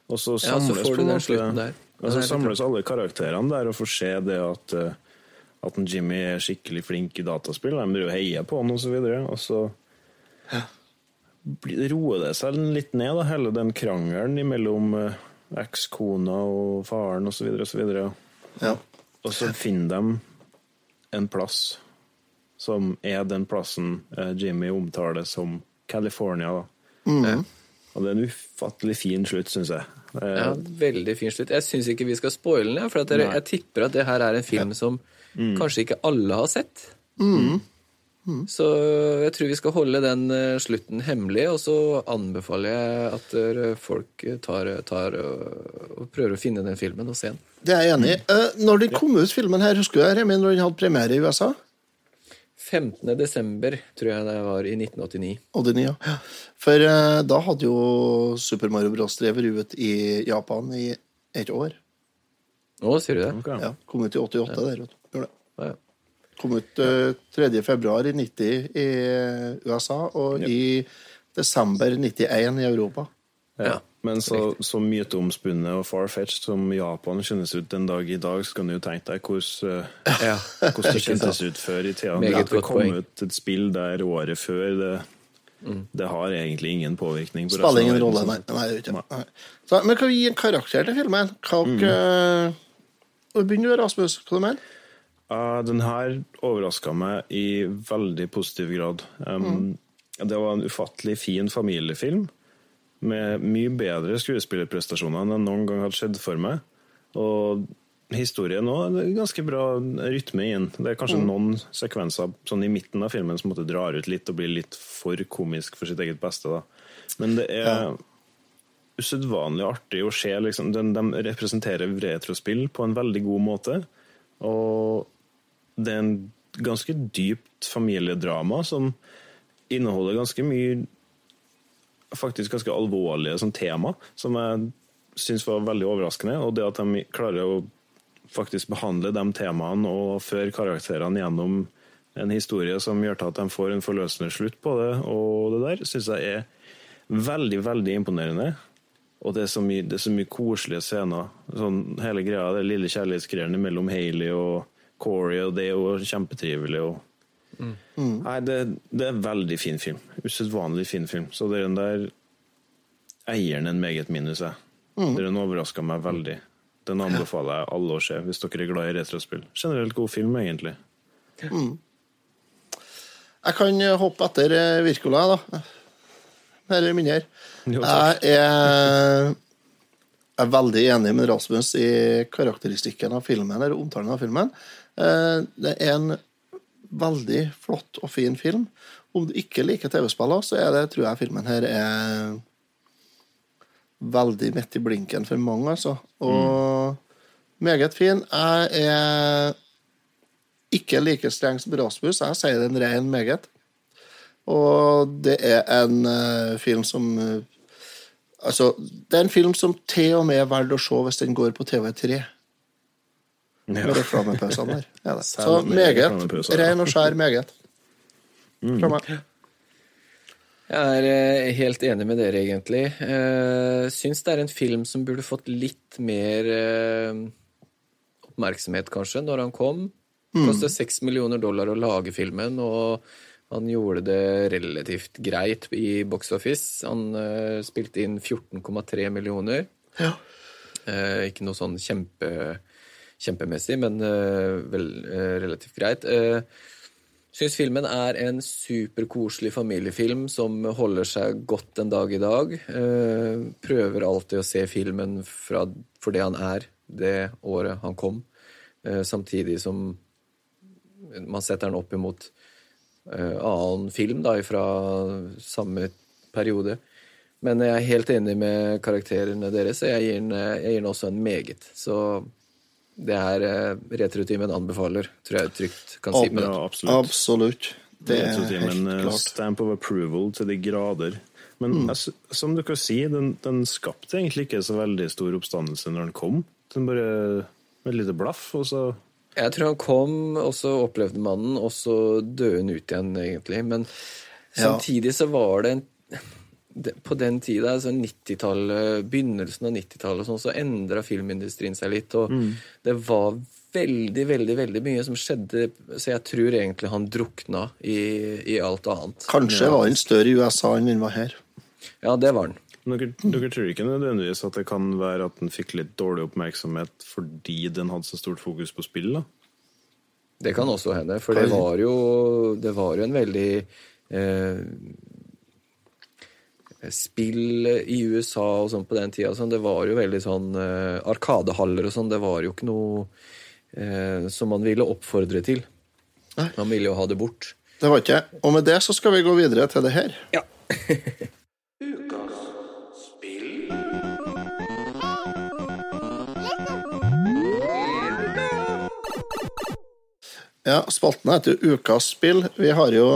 Og så Ja, så samles på en måte og så samles alle karakterene der og får se det at eh, at en Jimmy er skikkelig flink i dataspill. De driver og heier på han osv. Og så blir- roer det seg litt ned, da, hele den krangelen mellom eh, ekskona og faren osv. osv. Ja. Og så finner de en plass som er den plassen eh, Jimmy omtaler som California. da. Mhm. Og det er en ufattelig fin slutt, syns jeg. Eh, Ja, Veldig fin slutt. Jeg syns ikke vi skal spoile den, for at dere, jeg tipper at det her er en film som kanskje ikke alle har sett. Mhm. Så jeg tror vi skal holde den eh, slutten hemmelig, og så anbefaler jeg at folk tar, tar og, og prøver å finne den filmen og se den. Det er jeg enig i. Mm. når den kom ut, filmen her, husker du det, når den hadde premiere i USA? 15. desember, tror jeg det var, i 1989. 89, ja. For eh, da hadde jo Super Mario Bros. drevet ut i Japan i et år. Å, sier du det? Ja, Kom ut i 88 der, vet du. Gjorde det. Ja, ja. Kom ut uh, 3. februar i 90 i USA, og i desember 91 i Europa. Ja. Men så, så myteomspunnet og far-fetched som Japan kjennes ut den dag i dag, så kan du jo tenke deg hvordan, eh, Ja. hvordan det kjentes ut før i tida. Meget At det kom ut et spill der året før, det, det har egentlig ingen påvirkning. på Spiller ingen rolle, nei. nei, ikke. nei. Så, men kan vi gi en karakter til filmen? Hva mm. uh, Begynn du, Rasmus. Hva du mener Ja, den her overraska meg i veldig positiv grad. Um, Det var en ufattelig fin familiefilm med mye bedre skuespillerprestasjoner enn jeg noen gang hadde sett for meg. Og historien òg, ganske bra rytme i den. Det er kanskje noen sekvenser sånn i midten av filmen som måtte drar ut litt og blir litt for komisk for sitt eget beste. da. Men det er usedvanlig artig å se. Liksom. De, de representerer retrospill på en veldig god måte. Og det er en ganske dypt familiedrama som inneholder ganske mye Faktisk ganske alvorlige sånn, tema, som jeg syns var veldig overraskende. Og det at de klarer å faktisk behandle de temaene og føre karakterene gjennom en historie som gjør til at de får en forløsende slutt på det, og det der, syns jeg er veldig, veldig imponerende. Og det er så mye, er så mye koselige scener. Sånn, hele greia, det lille kjærlighetsgreiene mellom Hailey og Corey, og det er jo kjempetrivelig. Og... Mm. Nei, det, det er en veldig fin film. Usedvanlig fin film. Så den der eier den en meget minus, jeg. Mm. Den overraska meg veldig. Den anbefaler jeg alle å se, hvis dere er glad i retrospill. Generelt god film, egentlig. Mm. Jeg kan hoppe etter Virkola, da. Mer eller mindre. Jeg er, er veldig enig med Rasmus i karakteristikken av filmen, eller omtalen av filmen. Eh, Det er en veldig flott og fin film. Om du ikke liker TV-spiller, så er det, tror jeg filmen her er veldig midt i blinken for mange, altså. Og meget fin. Jeg er ikke like streng som Rasmus. Jeg sier den ren meget. Og det er en uh, film som uh, Altså, det er en film som til og med er verdt å se hvis den går på TV3. Med reklamepausene der. Ja, det. Så meget. Ren og skjær meget. Fra meg. Jeg er eh, helt enig med dere, egentlig. Uh, syns det er en film som burde fått litt mer eh, oppmerksomhet, kanskje, når han kom. Det Mm. kostet seks millioner dollar å lage filmen, og han gjorde det relativt greit i box office. Han eh, spilte inn 14,3 millioner. Ja. Eh, ikke noe sånn kjempe, kjempemessig, men eh, vel, eh, relativt greit. Uh, Syns filmen er en superkoselig familiefilm som holder seg godt en dag i dag. Eh, prøver alltid å se filmen fra, for det han er det året han kom, eh, samtidig som man setter den opp imot eh, annen film da, fra samme periode. Men jeg er helt enig med karakterene deres, og eh, jeg gir den også en meget. Så det er eh, Retrotimen anbefaler, tror jeg trygt kan si med Ja, det. absolutt. Absolutt. Det er helt eh, klart. Stamp of approval til de grader. Men Mm. altså, som dere sier, den, den skapte egentlig ikke så veldig stor oppstandelse når den kom. Den bare med et lite blaff, og så Jeg tror han kom, og så opplevde man den, og så døde han ut igjen, egentlig. Men Ja. samtidig så var det en På den tida, altså begynnelsen av 90-tallet, sånn, så endra filmindustrien seg litt. Og Mm. det var veldig, veldig veldig mye som skjedde, så jeg tror egentlig han drukna i, i alt annet. Kanskje var han større i USA enn han var her. Ja, det var han. Dere, dere tror ikke nødvendigvis at det kan være at den fikk litt dårlig oppmerksomhet fordi den hadde så stort fokus på spill? da? Det kan også hende, for det var jo, det var jo en veldig eh, Spill i USA og sånn på den tida, sånn, det var jo veldig sånn uh, Arkadehaller og sånn, det var jo ikke noe uh, som man ville oppfordre til. Man ville jo ha det bort. Det var ikke Og med det så skal vi gå videre til det her. Ja. Ja, spalten heter Ukas spill. Vi har jo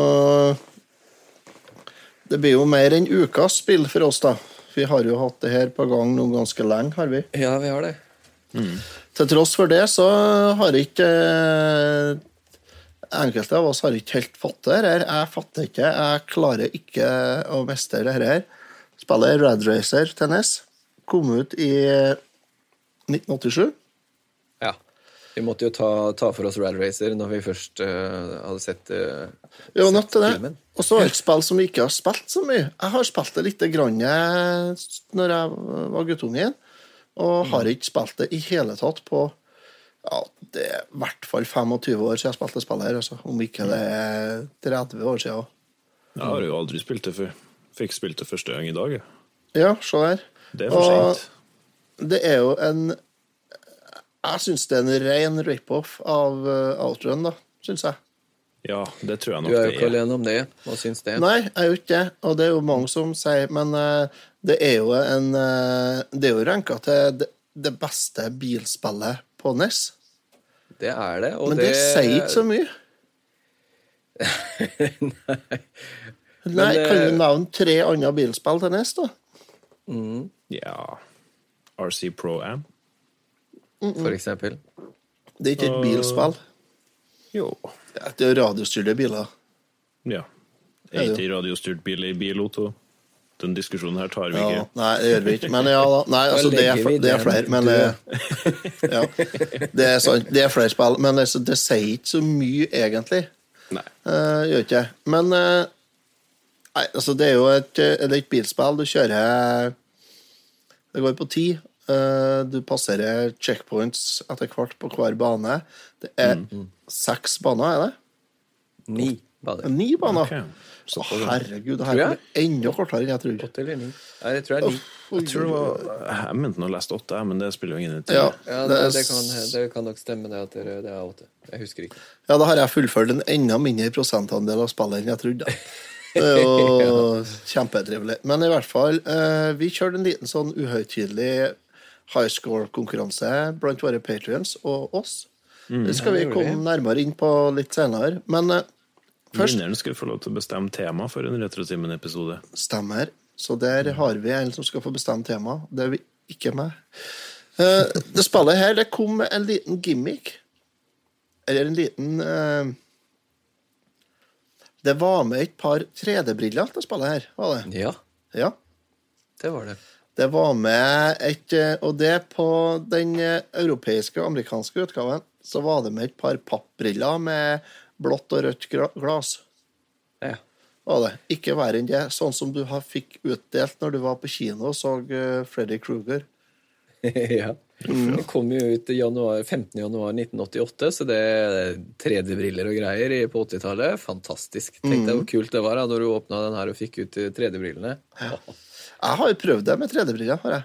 Det blir jo mer enn ukas spill for oss, da. Vi har jo hatt det her på gang nå ganske lenge, har vi. Ja, vi har det. Til tross for det så har ikke eh, Enkelte av oss har ikke helt fått det her. Jeg fatter ikke. Jeg klarer ikke å mestre det her. Spiller Rad Racer Tennis kom ut i 1987. Vi måtte jo ta, ta for oss Rad Racer når vi først uh, hadde sett uh, jo, var til det. filmen. Og så et spill som vi ikke har spilt så mye. Jeg har spilt det lite grann eh, når jeg var guttunge igjen, og har ikke spilt det i hele tatt på ja, det er i hvert fall 25 år siden jeg spilte spillet her, altså. om ikke det er 30 år siden. Jeg har jo aldri spilt det før. Fikk spilt det første gang i dag. jeg. Ja, se der. Det er for sent. det er jo en Jeg syns det er en ren rip-off av uh, Outrun, da. Syns jeg. Ja, det tror jeg nok nok er jo det ikke er. alene om det. Hva syns det? Nei, jeg er jo ikke det. Og det er jo mange som sier Men uh, det er jo en uh, Det er jo ranka til det, det beste bilspillet på NES. Det er det. Og Men det, sier ikke så mye. Nei, Men, kan eh, du nevne tre andre bilspill til NES, da? Mm, Ja RC Pro Am. For eksempel. Det er ikke et bilspill. Jo. Det er radiostyrte biler. Ja. Det er ikke radiostyrt bil i bil, Otto? Den diskusjonen her tar vi Ja, ikke. nei, det gjør vi ikke. Men ja da. Nei, altså, det er, det er flere, men det, ja. det, er sant, det er flere spill. Men altså, det sier ikke så mye, egentlig. Nei. Uh, gjør ikke det. Men uh, Nei, altså, det er jo et, eh, det er et bilspill. Du kjører Det går på ti. Eh, du passerer checkpoints etter hvert på hver bane. Det er seks baner, er det? Ni baner. Ni baner. Ok. Å, herregud, det her blir er enda kortere enn jeg trodde. Åtte eller ni? Nei, jeg tror det er ni. Jeg tror det var Jeg mente å lese åtte, men det spiller jo ingen rolle. Ja, Ja, det det, det, kan, det kan nok stemme, det at det er åtte. Jeg husker ikke. Ja, da har jeg fullført en enda mindre prosentandel av spillet enn jeg trodde. Det er jo kjempetrivelig. Men i hvert fall, eh, vi kjørte en liten sånn uhøytidelig high score-konkurranse blant våre patrions og oss. Det skal vi Ja, det gjorde komme nærmere inn på litt senere. Men uh, først Vinneren skal få lov til å bestemme tema for en Retrotimen-episode. stemmer. Så der har vi en som skal få bestemme tema. Det er vi ikke med. Uh, det spillet her det kom med en liten gimmick. Eller en liten uh, Det var med et par 3D-briller til spillet her. var det? Ja, Ja. det var det. Det var med et eh, Og det på den eh, europeiske og amerikanske utgaven så var det med et par pappbriller med blått og rødt glass. Ja. Var det. Ikke verre enn det. Sånn som du fikk utdelt når du var på kino og så uh, Freddy Kruger. ja. Det kom jo ut i januar, 15. januar 1988, så det er 3D-briller og greier på 80-tallet. Fantastisk. Tenk deg hvor kult det var da når du åpna den her og fikk ut eh, 3D-brillene. Jeg har jo prøvd det med 3D-briller. har jeg.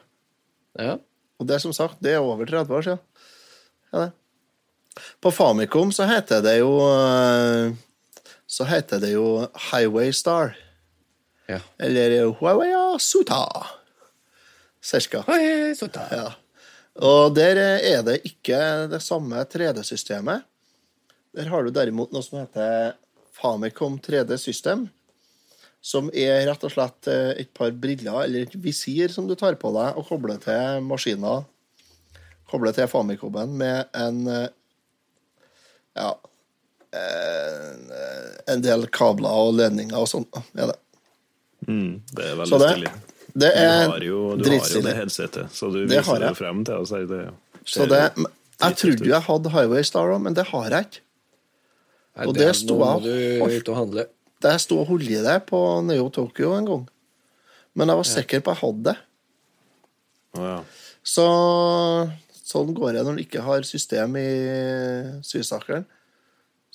Ja. Og det er som sagt, det er over 30 år siden. Ja, det. På Famicom så heter det jo eh, Så heter det jo Highway Star. Ja. Eller Huawei Suta. Cirka. Oi, Suta. Ja. Og der er det ikke det samme 3D-systemet. Der har du derimot noe som heter Famicom 3D System. Som er rett og slett eh, et par briller eller et visir som du tar på deg og kobler til maskiner. Kobler til Famicomen med en eh, Ja en, eh, en del kabler og ledninger og sånn. Ja, det. Mm, det er veldig Så det- stilig. Det er du har jo, du har jo det headsetet, så du Det viser det frem til oss. her, Det Så det, jeg trodde jo jeg hadde Highway Star òg, men det har jeg ikke. Nei, Og det- det sto jeg du holdt- ut og handle. Det sto og holdt i det på Neo Tokyo en gang. Men jeg var sikker på at jeg hadde det. Å, ja. Så sånn går det når du ikke har system i sysakeren.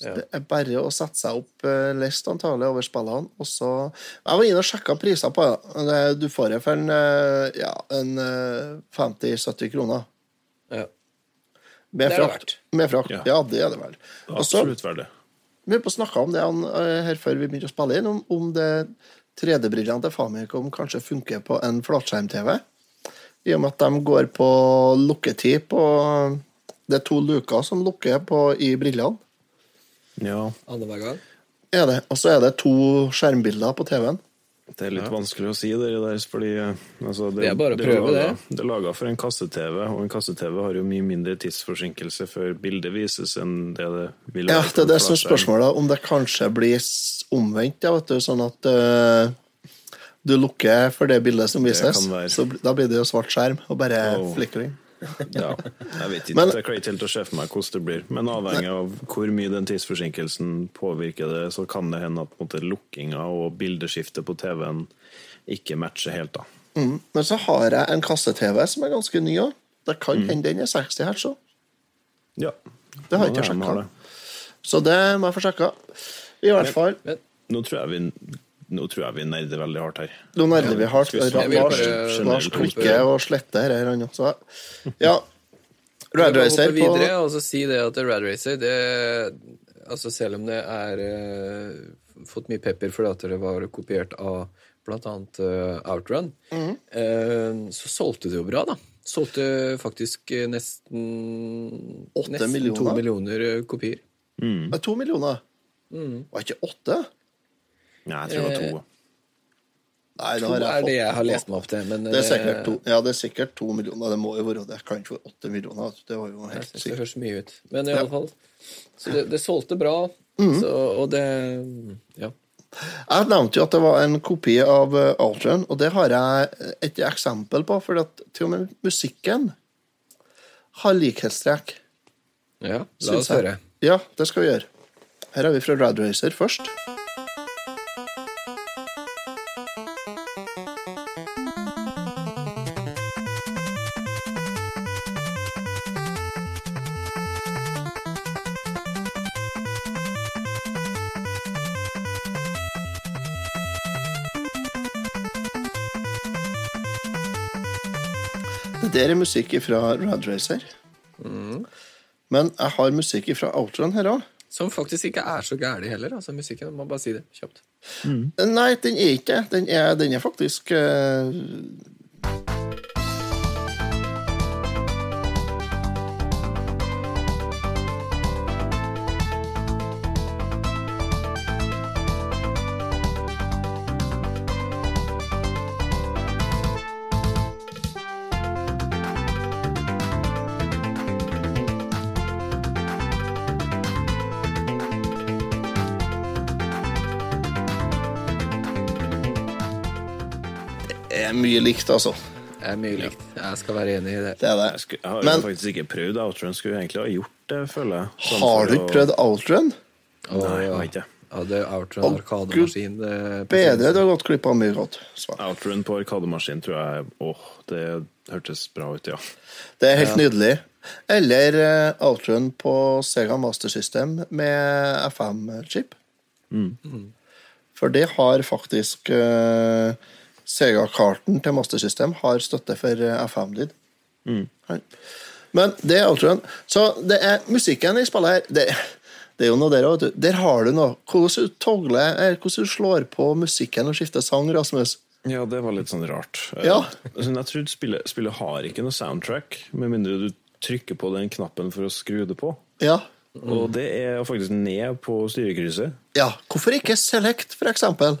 Ja. Det er bare å sette seg opp eh, list antagelig over spillene. Og så Jeg var inne og sjekka priser på det. det. Du får det for en, eh, ja, en eh, 50-70 kroner. Ja. Med Det er det frakt. verdt. Med frakt. Ja. Ja. det er det vel. Og Absolutt verdt det. vi på snakka om det han, eh, her før vi begynte å spille inn, om, om det 3D-brillene til Famicom kanskje funker på en flatskjerm-TV. I og med at de går på lukketid på Det er to luker som lukker på, i brillene. Ja, Annenhver gang. Er det. Og så er det to skjermbilder på TV-en. det er litt vanskelig å si det der, fordi eh, altså, Det er bare å prøve laget, det. er laga for en kasse-TV, og en kasse-TV har jo mye mindre tidsforsinkelse før bildet vises enn det det vil Ja, det er det som er spørsmålet, om det kanskje blir omvendt, ja, vet du, sånn at uh, du lukker for det bildet som vises. Så da blir det jo svart skjerm og bare Oh. flickering. Ja, jeg vet ikke, Men- jeg klarer ikke helt å se for meg hvordan det blir. Men avhengig av hvor mye den tidsforsinkelsen påvirker det, så kan det hende at måte, lukkinga og bildeskiftet på TV-en ikke matcher helt, da. Mm. Men så har jeg en kasse-TV som er ganske ny òg. Det kan hende den er 60 hertz òg. Ja. Det har jeg ikke sjekka. Så det må jeg få sjekka. I hvert fall. Men Nå tror jeg vi nå tror jeg vi nerder veldig hardt her. Nå nerder vi hardt. Lars, Lars klikker og sletter her, han også. Ja. Rad Racer på... videre og så si det at Rad Racer, det Altså selv om det er uh, fått mye pepper fordi at det var kopiert av blant annet eh, Outrun, Mhm. uh, så solgte det jo bra, da. Solgte faktisk nesten Åtte Nesten to millioner? millioner kopier. Mm. to millioner. Mm. Var ikke åtte? Nei, jeg tror det var to. Eh, Nei, To er det jeg har lest meg opp til, men Det er sikkert eh, to, ja, det er sikkert to millioner. Det må jo være det. Kan ikke være åtte millioner. Det var jo helt sikkert. det høres mye ut. Men i Ja. alle fall. Så det, det solgte bra. mm. Så, og det Ja. Jeg nevnte jo at det var en kopi av uh, og det har jeg et eksempel på. For at til og med musikken har likhetstrekk. Ja, la oss høre. Ja, det skal vi gjøre. Her er vi fra Rad Racer først. Musikk fra Rad Racer. Men jeg har musikk fra Outrun her òg. Som faktisk ikke er så gæren heller, altså musikken. man Må bare si det kjapt. Nei, den er ikke det. Den er, den er faktisk eh, Det er mye likt, altså. Det er mye likt. Jeg skal være enig i det. Det er det. Jeg, skulle, jeg har Men- faktisk ikke prøvd Outrun. Skulle egentlig ha gjort det, føler jeg. Sånn Har du ikke å- prøvd Outrun? Nei, jeg har ikke. Ja, det er Outrun Å, arkademaskin. Bedre, du har gått glipp av mye svar. Outrun på arkademaskin tror jeg Åh, det hørtes bra ut, ja. Det er helt nydelig. Eller uh, Outrun på Sega Master System med FM-chip. For det har faktisk uh, Sega-karten til Master System har støtte for eh, FM-lyd. Mm. Men det er outroen. Så det er musikken i spillet her det, det er jo noe der òg, vet du. Der har du noe. Hvordan du togler, hvordan du slår på musikken og skifter sang, Rasmus. Ja, det var litt sånn rart. Eh, Ja. altså, Jeg tror spillet, spillet har ikke noe soundtrack, med mindre du trykker på den knappen for å skru det på. Ja. Og det er faktisk ned på styrekrysset. ja. Hvorfor ikke Select, for eksempel?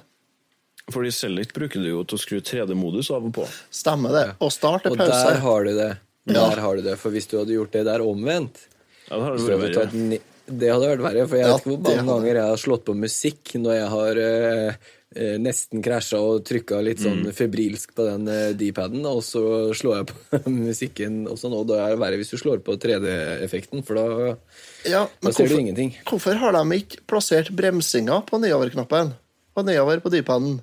Fordi Select bruker du jo til å skru 3D-modus av og på. Stemmer det. Og start er Og der har du det. Ja. Har du det. For hvis du hadde gjort det der omvendt Ja, det har så det hadde vært ni- Det hadde vært verre. For jeg Ja, vet ikke hvor mange hadde- ganger jeg har slått på musikk når jeg har eh, eh, nesten krasja og trykka litt sånn febrilsk på den eh, D-paden, og så slår jeg på musikken også nå. Da er det verre hvis du slår på 3D-effekten, for da Ja, Da ser ser du ingenting. hvorfor har de ikke plassert bremsinga på nedoverknappen? og nedover på dypaden?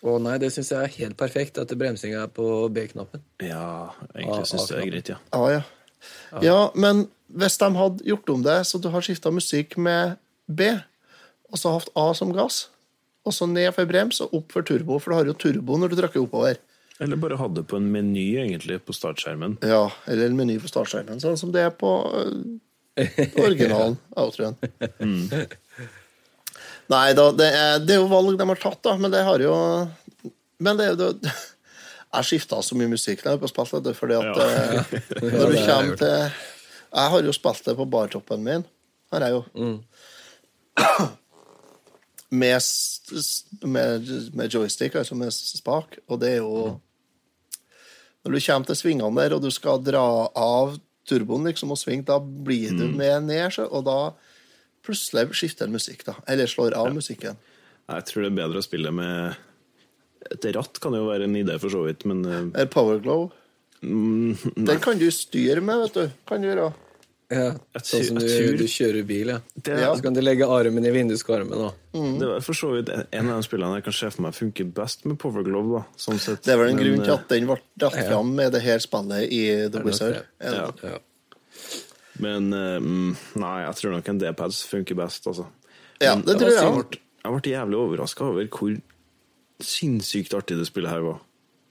Å nei, det syns jeg er helt perfekt, at bremsinga er på B-knappen. Ja, Ah, egentlig syns jeg det er greit, ja. Ja, ja. Ja, men hvis de hadde gjort om det, så du har skifta musikk med B, og så hatt A som gass, og så ned for brems og opp for turbo, for du har jo turbo når du trykker oppover. Eller bare ha det på en meny, egentlig, på startskjermen. Ja, eller en meny på startskjermen, sånn som det er på øh, originalen. Outrun. Nei da, det er, det er jo valg de har tatt, da, men det har jo Men det er jo Jeg skifta så mye musikk når jeg har på spilt, fordi at Ja. eh, Når du kommer til Jeg har jo spilt det på bartoppen min. Har jeg jo. Med, s- s- med, med joystick, altså med spak, og det er jo Når du kommer til svingene der, og du skal dra av turboen liksom, og svinge, da blir du med ned, så, og da plutselig skifter musikk, da. Eller slår av musikken. Jeg tror det er bedre å spille med Et ratt kan jo være en idé, for så vidt, men eh, Power Glow? mm. Den kan du styre med, vet du. Kan du gjøre. Ja, sånn som du, du kjører bil, ja. Det- Så kan du legge armen i vinduskarmen òg. Det var for så vidt en av de spillene jeg kan se for meg funker best med Power Glove. da, sånn sett. Det er vel en Men, grunn til eh, at den ble dratt Ja. fram med det her spillet i The Wizard. Er Ja. Men mm, nei, jeg tror nok en D-pads funker best, altså. Ja, det tror jeg jeg ble, jeg ble jævlig overraska over hvor sinnssykt artig det spillet her var.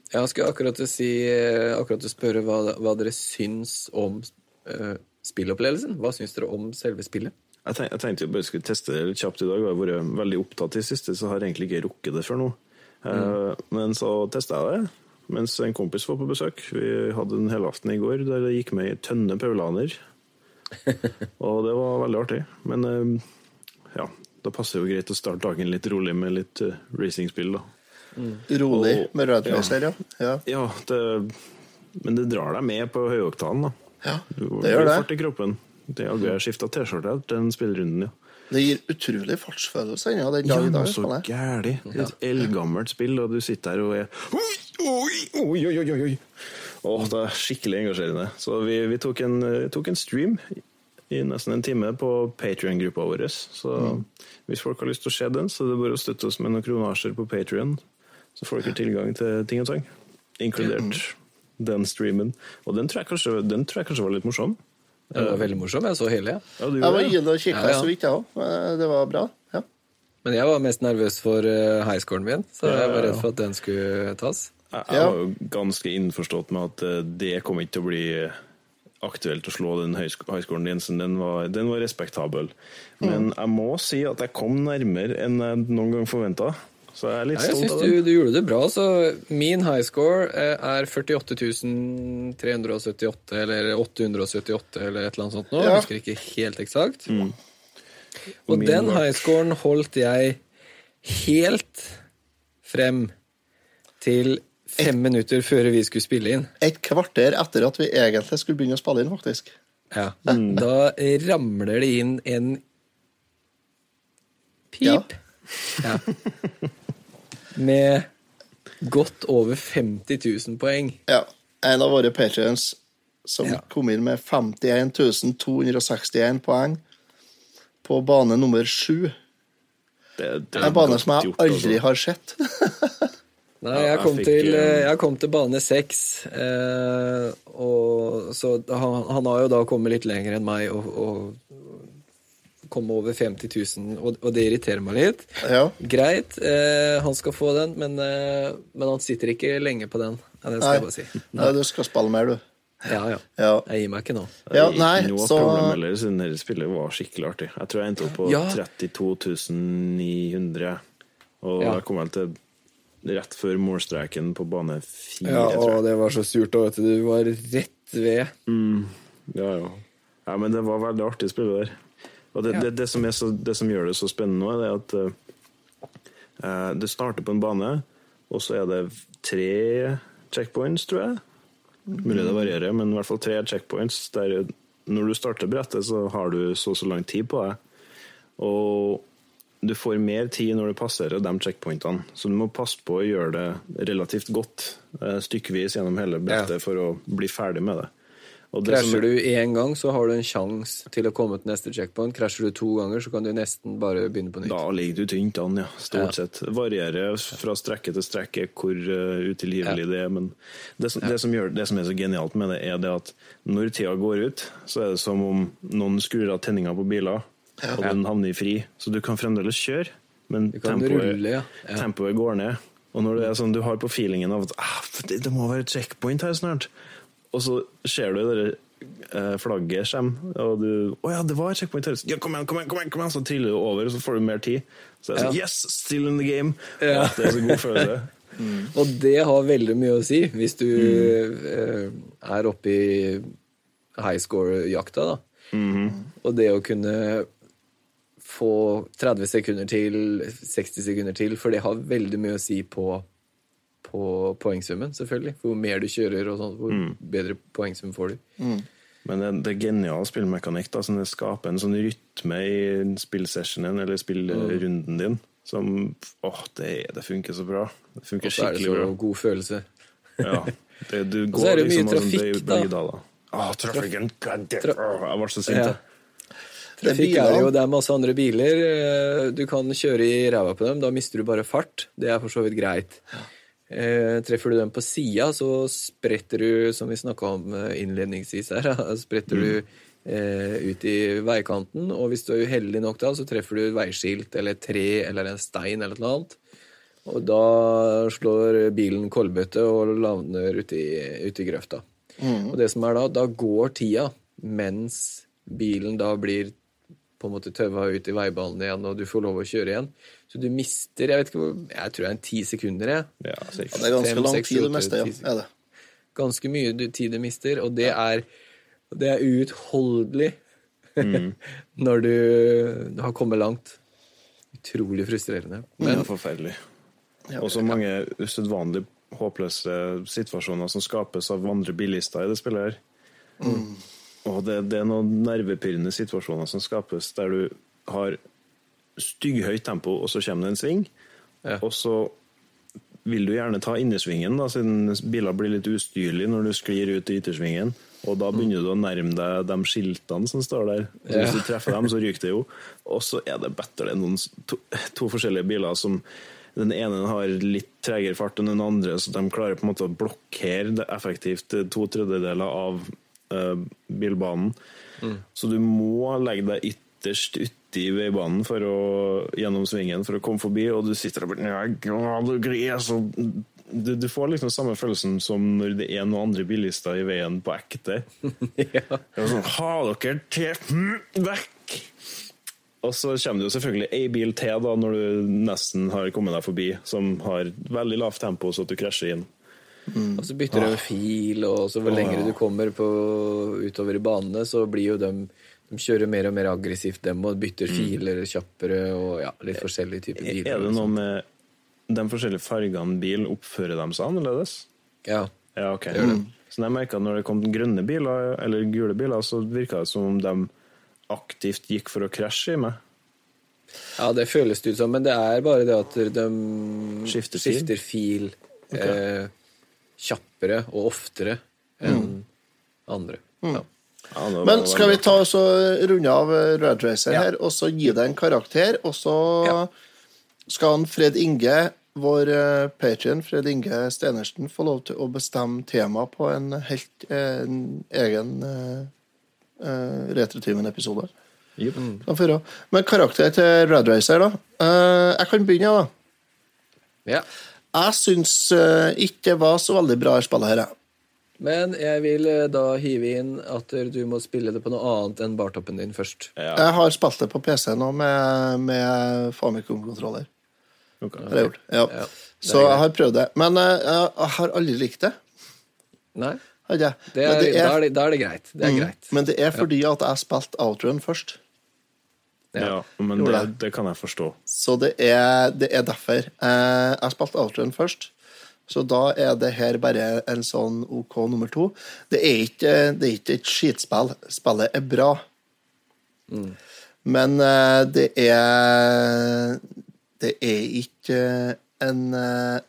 Jeg skulle akkurat til å si eh, Akkurat til å spørre hva, hva dere syns om uh, spillopplevelsen? Hva syns dere om selve spillet? Jeg, tenk, jeg tenkte jeg bare skulle teste det litt kjapt i dag. Jeg har vært veldig opptatt i det siste, så har jeg egentlig ikke rukket det før nå. Eh, Men så testa jeg det mens en kompis var på besøk. Vi hadde en helaften i går der det gikk med ei tønne paulaner. Og det var veldig artig. Men eh, ja, da passer det jo greit å starte dagen litt rolig med litt uh, racingspill, da. Rolig Og- med Red Racer, ja. ja. Ja, det, men det drar deg med på høyoktanen, da. Ja, Du det gjør blir det. fart i kroppen. Det har jeg skifta T-skjorte etter den spillerunden, ja. Det gir utrolig fartsfølelse ennå den Ja, dag i dag. så gæli. Er et eldgammelt spill, og du sitter her og er oi, oi, oi, oi, oi. Åh, det er skikkelig engasjerende. Så vi, vi tok, en, eh, tok en stream i nesten en time på Patrion-gruppa vår. Så Mm. hvis folk har lyst til å se den, så er det bare å støtte oss med noen kronasjer på Patrion. Så får dere tilgang til ting og tang, inkludert Mm. den streamen. Og den tror jeg kanskje, den tror jeg kanskje var litt morsom. Den var veldig morsom. Jeg så hele. Ja, du Jeg var inne og kikka Ja, ja. så vidt, jeg òg. Det var bra. Ja. Men jeg var mest nervøs for uh, highscoren min, så jeg var redd for at den skulle tas. Jeg, jeg Ja. var jo ganske innforstått med at eh, det kom ikke til å bli eh, aktuelt å slå den høyskolen Jensen. din, så den var, den var respektabel. Men jeg må si at jeg kom nærmere enn jeg noen gang forventa. Så jeg er litt Ja, stolt av det. du, du gjorde det bra. Så min high score eh, er 48.378 eller 878, eller et eller annet sånt nå. Ja. Jeg husker ikke helt eksakt. Mm. Og Og den var- high scoren holdt jeg helt frem til fem minutter før vi skulle spille inn. Et kvarter etter at vi egentlig skulle begynne å spille inn, faktisk. Ja. Mm. Da ramler det inn en pip. Ja. Med godt over 50 000 poeng. Ja. En av våre patrions som Ja. kom inn med 51 261 poeng på bane nummer sju. Det, det er En bane som jeg aldri altså. har sett. Nei, jeg jeg kom, fikk, til, eh, jeg kom til bane seks. Eh, og, så han, han har jo da kommet litt lenger enn meg og, og kom over 50 000, og, og det irriterer meg litt. Ja. Greit, eh, han skal få den, men, eh, men han sitter ikke lenge på den. Ja, det skal jeg bare si. Nei, du skal spille mer, du. Ja, ja. Ja. Jeg gir meg ikke nå. Ja, Ikke noe så problem heller, siden dette spillet var skikkelig artig. Jeg tror jeg endte opp på Ja. 32 900. Og Ja. kom jeg til rett før målstreken på bane fire, Ja, og det var så surt, vet du, du var rett ved. Ja, ja. ja, men det var veldig artig spill der. Og det, Ja. det, det, som så, det som gjør det så spennende nå, er at uh, det starter på en bane, og så er det tre checkpoints, tror jeg. Mulig det varierer, men i hvert fall tre checkpoints. Der når du starter brettet, så har du så og så lang tid på deg. Og du får mer tid når du passerer de checkpointene, så du må passe på å gjøre det relativt godt eh, stykkevis gjennom hele brettet for å bli ferdig med det. Og det Krasjer du én gang, så har du en sjanse til å komme til neste checkpoint. Krasjer du to ganger, så kan du nesten bare begynne på nytt. Da ligger du tynt an, ja. Stort Ja. sett. Varierer fra strekke til strekke hvor uh, utilgivelig det er. Men det som, det, som gjør, det som er så genialt med det, er det at når tida går ut, så er det som om noen skrur av tenninga på biler, og den havner i fri. Så du kan fremdeles kjøre, men tempoet, rulle, ja. Ja. tempoet går ned. Og når det er sånn du har på feelingen av at ah, det, det må være et checkpoint her snart, og så ser du det eh, flagget kommer, og du Å ja, det var et checkpoint her. Ja, kom igjen, kom igjen, kom igjen, kom igjen! Så triller du over, og så får du mer tid. Så det er sånn Ja. Yes, still in the game! Ja. Det er så god følelse. Og det har veldig mye å si hvis du eh, er oppe i high score-jakta, da. Og det å kunne få 30 sekunder til, 60 sekunder til, for det har veldig mye å si på, på poengsummen, selvfølgelig. For hvor mer du kjører, og sånt, hvor bedre poengsum får du. Men det, det er genial spillmekanikk. da, som Det skaper en sånn rytme i spillsessionen eller spillrunden din som Åh, det, det funker så bra. Det funker skikkelig bra. Og så er det så bra. god følelse. Ja. Det, du Og går så er det mye liksom trafikk, sånn trafikk, da. berg-og-daler. Åh, trafikken! God damn. Jeg ble så sint. Ja. Trafikk er jo, det er masse andre biler. eh, Du kan kjøre i ræva på dem, da mister du bare fart. Det er for så vidt greit. Eh, treffer du dem på sida, så spretter du, som vi snakka om eh, innledningsvis her, spretter du eh, ut i veikanten. Og hvis du er uheldig nok da, så treffer du et veiskilt eller et tre eller en stein eller noe annet. Og da slår bilen kolbøtte og lander ute i, ute i grøfta. Og det som er da, da går tida mens bilen da blir på en måte tøva ut i veibanen igjen, og du får lov å kjøre igjen. Så du mister jeg vet ikke hvor, jeg tror det er en ti sekunder. Jeg. Ja, Ja, det er ganske Fem, lang seks, tid det mister, ja. Er det. Ganske mye du- tid du mister, og det er, det er uutholdelig Mm. når du, du har kommet langt. Utrolig frustrerende. Men, ja, forferdelig. Og så mange usedvanlig håpløse situasjoner som skapes av andre bilister i det spillet her. Og det, det er noen nervepirrende situasjoner som skapes der du har stygghøyt tempo, og så kommer det en sving, og så vil du gjerne ta innersvingen, da, siden biler blir litt ustyrlige når du sklir ut i yttersvingen. Og da begynner du å nærme deg de skiltene som står der. Så Hvis du treffer dem, så ryker det jo. Og så er det bedre. Er to, to forskjellige biler som Den ene har litt tregere fart enn den andre, så de klarer på en måte å blokkere effektivt eh, to tredjedeler av eh, bilbanen. Så du må legge deg ytterst uti veibanen for å, gjennom svingen for å komme forbi, og du sitter der bare du du, du får liksom samme følelsen som når det er noen andre bilister i veien på ekte. Er sånn, Ha dere til hm, vekk! Og så kommer det jo selvfølgelig ei bil til da, når du nesten har kommet deg forbi, som har veldig lavt tempo, så at du krasjer inn. Og så bytter de fil, og så hvor lengre du kommer på, utover i banene, så blir jo de De kjører mer og mer aggressivt, dem, og bytter filer kjappere, og ja, litt forskjellige typer biler. Er det noe med de forskjellige fargene bil, oppfører de seg annerledes? Ja. Ja, okay. Det gjør det. Så jeg merka at når det kom grønne biler, eller gule biler, så virka det som om de aktivt gikk for å krasje i meg. Ja, det føles det ut som, men det er bare det at de Skifter skifter, fil? Okay. eh, kjappere og oftere enn andre. Ja. Men skal vi ta oss og runde av eh, Red Racer her, og så gi deg en karakter, og så skal han Fred Inge, vår uh, patrion Fred Inge Stenersen, få lov til å bestemme tema på en helt eh, en egen uh, Retrotimen-episode. Mm. Få gjøre. Men karakter til Red Racer, da. Uh, jeg kan begynne, da. Ja. Jeg syns eh, ikke det var så veldig bra i spillet her, jeg. Men jeg vil eh, da hive inn at du må spille det på noe annet enn bartoppen din først. Jeg har spilt det på PC nå med, med Famicom-kontroller. Okay. Ja. Ja, Så jeg har prøvd det. Men eh, jeg, jeg har aldri likt det. Nei, Det er, det er, Da, er det, da er det greit. Det er Mm. greit. Men det er fordi at jeg spilte Outrun først. Ja, men det, det. kan jeg forstå. Så det er, det er derfor. Eh, jeg spilte outroen først. Så da er det her bare en sånn OK nummer to. Det er ikke, det er ikke et skitspill. Spillet er bra. Men eh, det er Det er ikke en eh,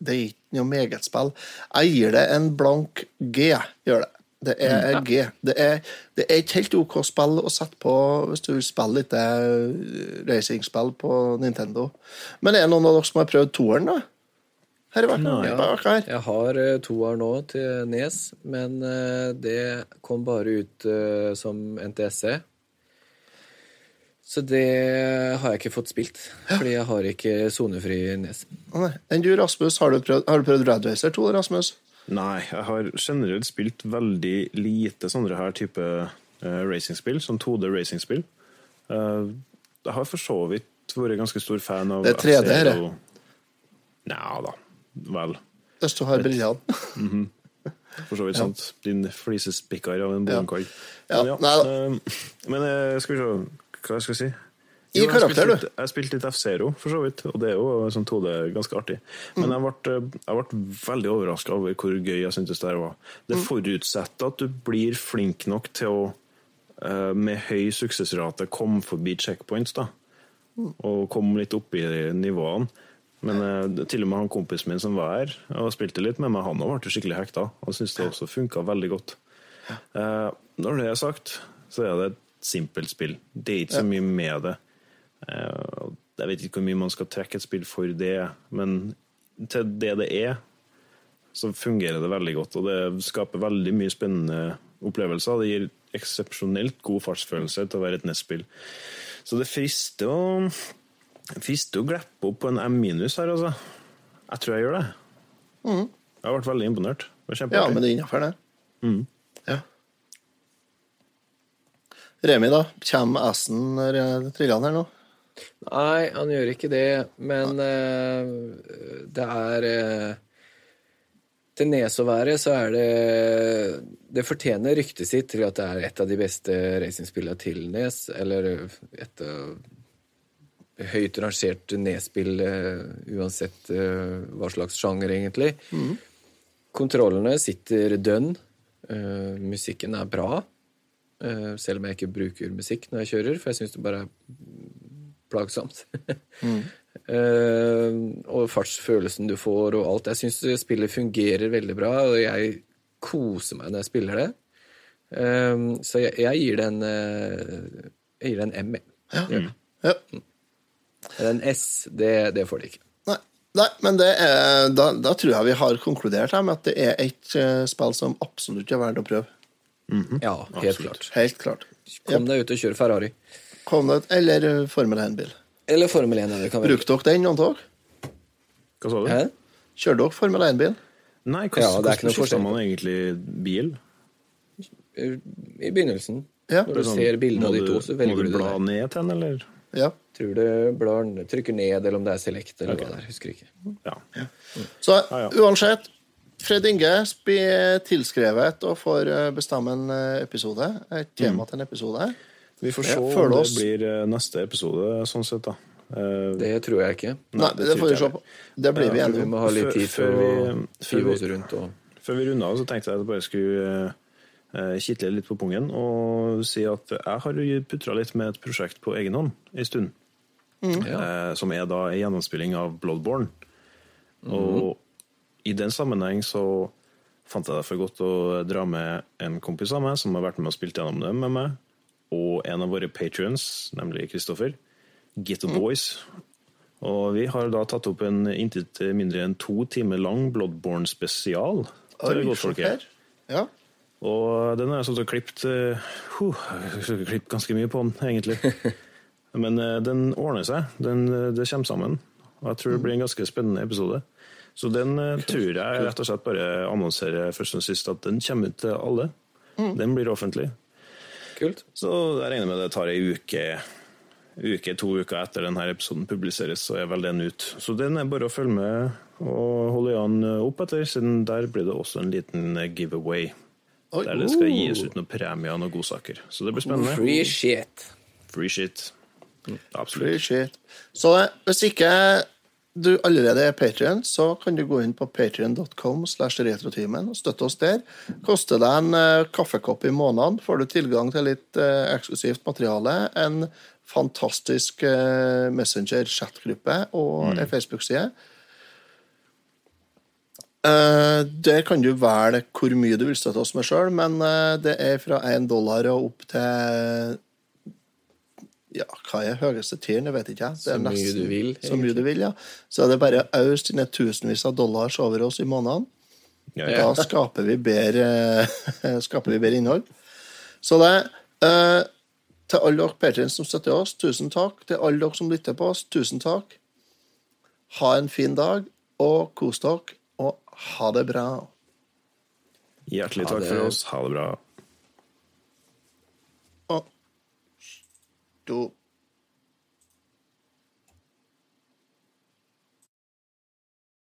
Det er ikke noe megetspill. Jeg gir det en blank G. Gjør det. Det er en G. Det er, det er et helt OK spill å sette på hvis du vil spille litt eh, racingspill på Nintendo. Men er det noen av dere som har prøvd toeren, da? Her i fall. Ja, her. jeg har uh, toer nå til Nes, men eh, det kom bare ut eh, som NTSC. Så det har jeg ikke fått spilt, fordi jeg har ikke sonefri Nes. Å. Enn du, Rasmus, har du prøvd, har du prøvd Rad Racer 2, Rasmus? Nei, jeg har generelt spilt veldig lite sånne her type uh, racingspill, sånn 2D racingspill. Uh, jeg har for så vidt vært ganske stor fan av Det er 3D her, F-Zero. Nja da, vel. Hvis du har brillene. -hmm. For så vidt Ja. sant. Din flisespikker av en blomkål. Ja, Men, nei da. eh, men eh, skal vi se Hva skal jeg si? I Jo, karakter, du. Jeg spilte litt F-Zero, for så vidt, og det er jo sånn 2D ganske artig. Men Mm. jeg ble, eh, jeg ble veldig overraska over hvor gøy jeg syntes det var. Det Mm. forutsetter at du blir flink nok til å eh, med høy suksessrate komme forbi checkpoints, da. Mm. Og komme litt opp i nivåene. Men eh, til og med han kompisen min som var her og spilte litt med meg, han også ble skikkelig hekta. Og syntes det også funka veldig godt. Eh, når det er sagt, så er det et simpelt spill. Det er ikke så mye med det. Eh, jeg vet ikke hvor mye man skal trekke et spill for det, men til det det er, så fungerer det veldig godt. Og det skaper veldig mye spennende opplevelser. Det gir eksepsjonelt god fartsfølelse til å være et NES-spill. Så det frister å frister å glippe opp på en M minus her, altså. Jeg tror jeg gjør det. Mm. Jeg har vært veldig imponert. Ja, men det er innafor, det. Mm. Ja. Remi, da? Kommer S-en eh, trillende her nå? Nei, han gjør ikke det, men uh, det er uh, Til Nes å være, så er det Det fortjener ryktet sitt til at det er et av de beste racingspillene til Nes, eller et av høyt rangert Nes-spill eh, uansett uh, hva slags sjanger, egentlig. Mm. Kontrollene sitter dønn. Uh, musikken er bra, selv om jeg ikke bruker musikk når jeg kjører, for jeg syns det bare er plagsomt. Mm. uh, og fartsfølelsen du får og alt. Jeg syns spillet fungerer veldig bra, og jeg koser meg når jeg spiller det. Eh, så jeg, jeg gir det en eh, Jeg gir det en M. jeg. Ja. Mm. Ja. En S, det, det får de ikke. Nei, men det er, da, da tror jeg vi har konkludert her med at det er et uh, spill som absolutt er verdt å prøve. Ja, helt klart. Helt klart. Kom deg ut og kjør Ferrari. Kom det, eller eh, Formel 1-bil. Eller Formel 1. Eller kan. Brukte dere den noen tog? Hva sa du? Hæ? Kjørte dere Formel 1-bil? Nei, Ja, hvordan ikke noe skifter man egentlig bil? I begynnelsen. Ja. Når du ser bildene av de to, så Må velger du du det bla der. ned til den, eller? Ja. Tror du blar, trykker ned, eller om det er select, eller okay. hva det er. Husker ikke. Ja. Så ja. uansett, Fred Inge blir tilskrevet og får eh, bestemme en eh, episode. Et tema til en episode. Vi får se om det oss. blir eh, neste episode, sånn sett, da. Eh, Det tror jeg ikke. Nei, det får vi se på. Det blir vi enige om. vi må ha litt tid før vi- før vi- oss rundt og Før vi runder av, så tenkte jeg at jeg bare skulle uh, kitle litt på pungen og si at jeg har putra litt med et prosjekt på egen hånd en stund. Eh, som er da en gjennomspilling av Bloodborne. Og i den sammenheng så fant jeg det for godt å dra med en kompis av meg som har vært med og spilt gjennom det med meg, og en av våre patrions, nemlig Kristoffer. Ghetto the Boys. Og vi har da tatt opp en intet mindre enn to timer lang Bloodborne-spesial. til godtfolket. Ja. Og den har jeg sånn klippet uh, klippet ganske mye på den, egentlig. Men uh, den ordner seg. Den, uh, det kommer sammen. Og jeg tror det blir en ganske spennende episode. Så den uh, tror jeg rett og slett bare annonserer først og sist at den kommer ut til alle. Den blir offentlig. Kult. Så jeg regner med det tar ei uke, uke, to uker etter denne episoden publiseres, så er vel den ut. Så den er bare å følge med og holde øynene opp etter, siden der blir det også en liten giveaway. Oi. Der det skal gis ut noen premier og noen godsaker. Så det blir spennende. Free shit. Free shit. Absolutt. Free shit. Så hvis ikke du allerede er Patrion, så kan du gå inn på patrion.com slash retrotimen og støtte oss der. Koster deg en uh, kaffekopp i måneden, får du tilgang til litt uh, eksklusivt materiale, en fantastisk uh, Messenger-chatgruppe og mm. Facebook-side. Uh, der kan du velge hvor mye du vil støtte oss med sjøl, men uh, det er fra én dollar og opp til ja, hva er høyeste tieren? Jeg vet ikke. Det er Så mye du vil, Så mye du vil, ja. Så er det bare å øse inn tusenvis av dollars over oss i måneden. Ja, Da skaper vi bedre, skaper vi bedre innhold. Så det eh, Til alle dere patrients som støtter oss, tusen takk. Til alle dere som lytter på oss, tusen takk. Ha en fin dag, og kos dere, og ha det bra. Hjertelig takk for oss. Ha det bra. Og, du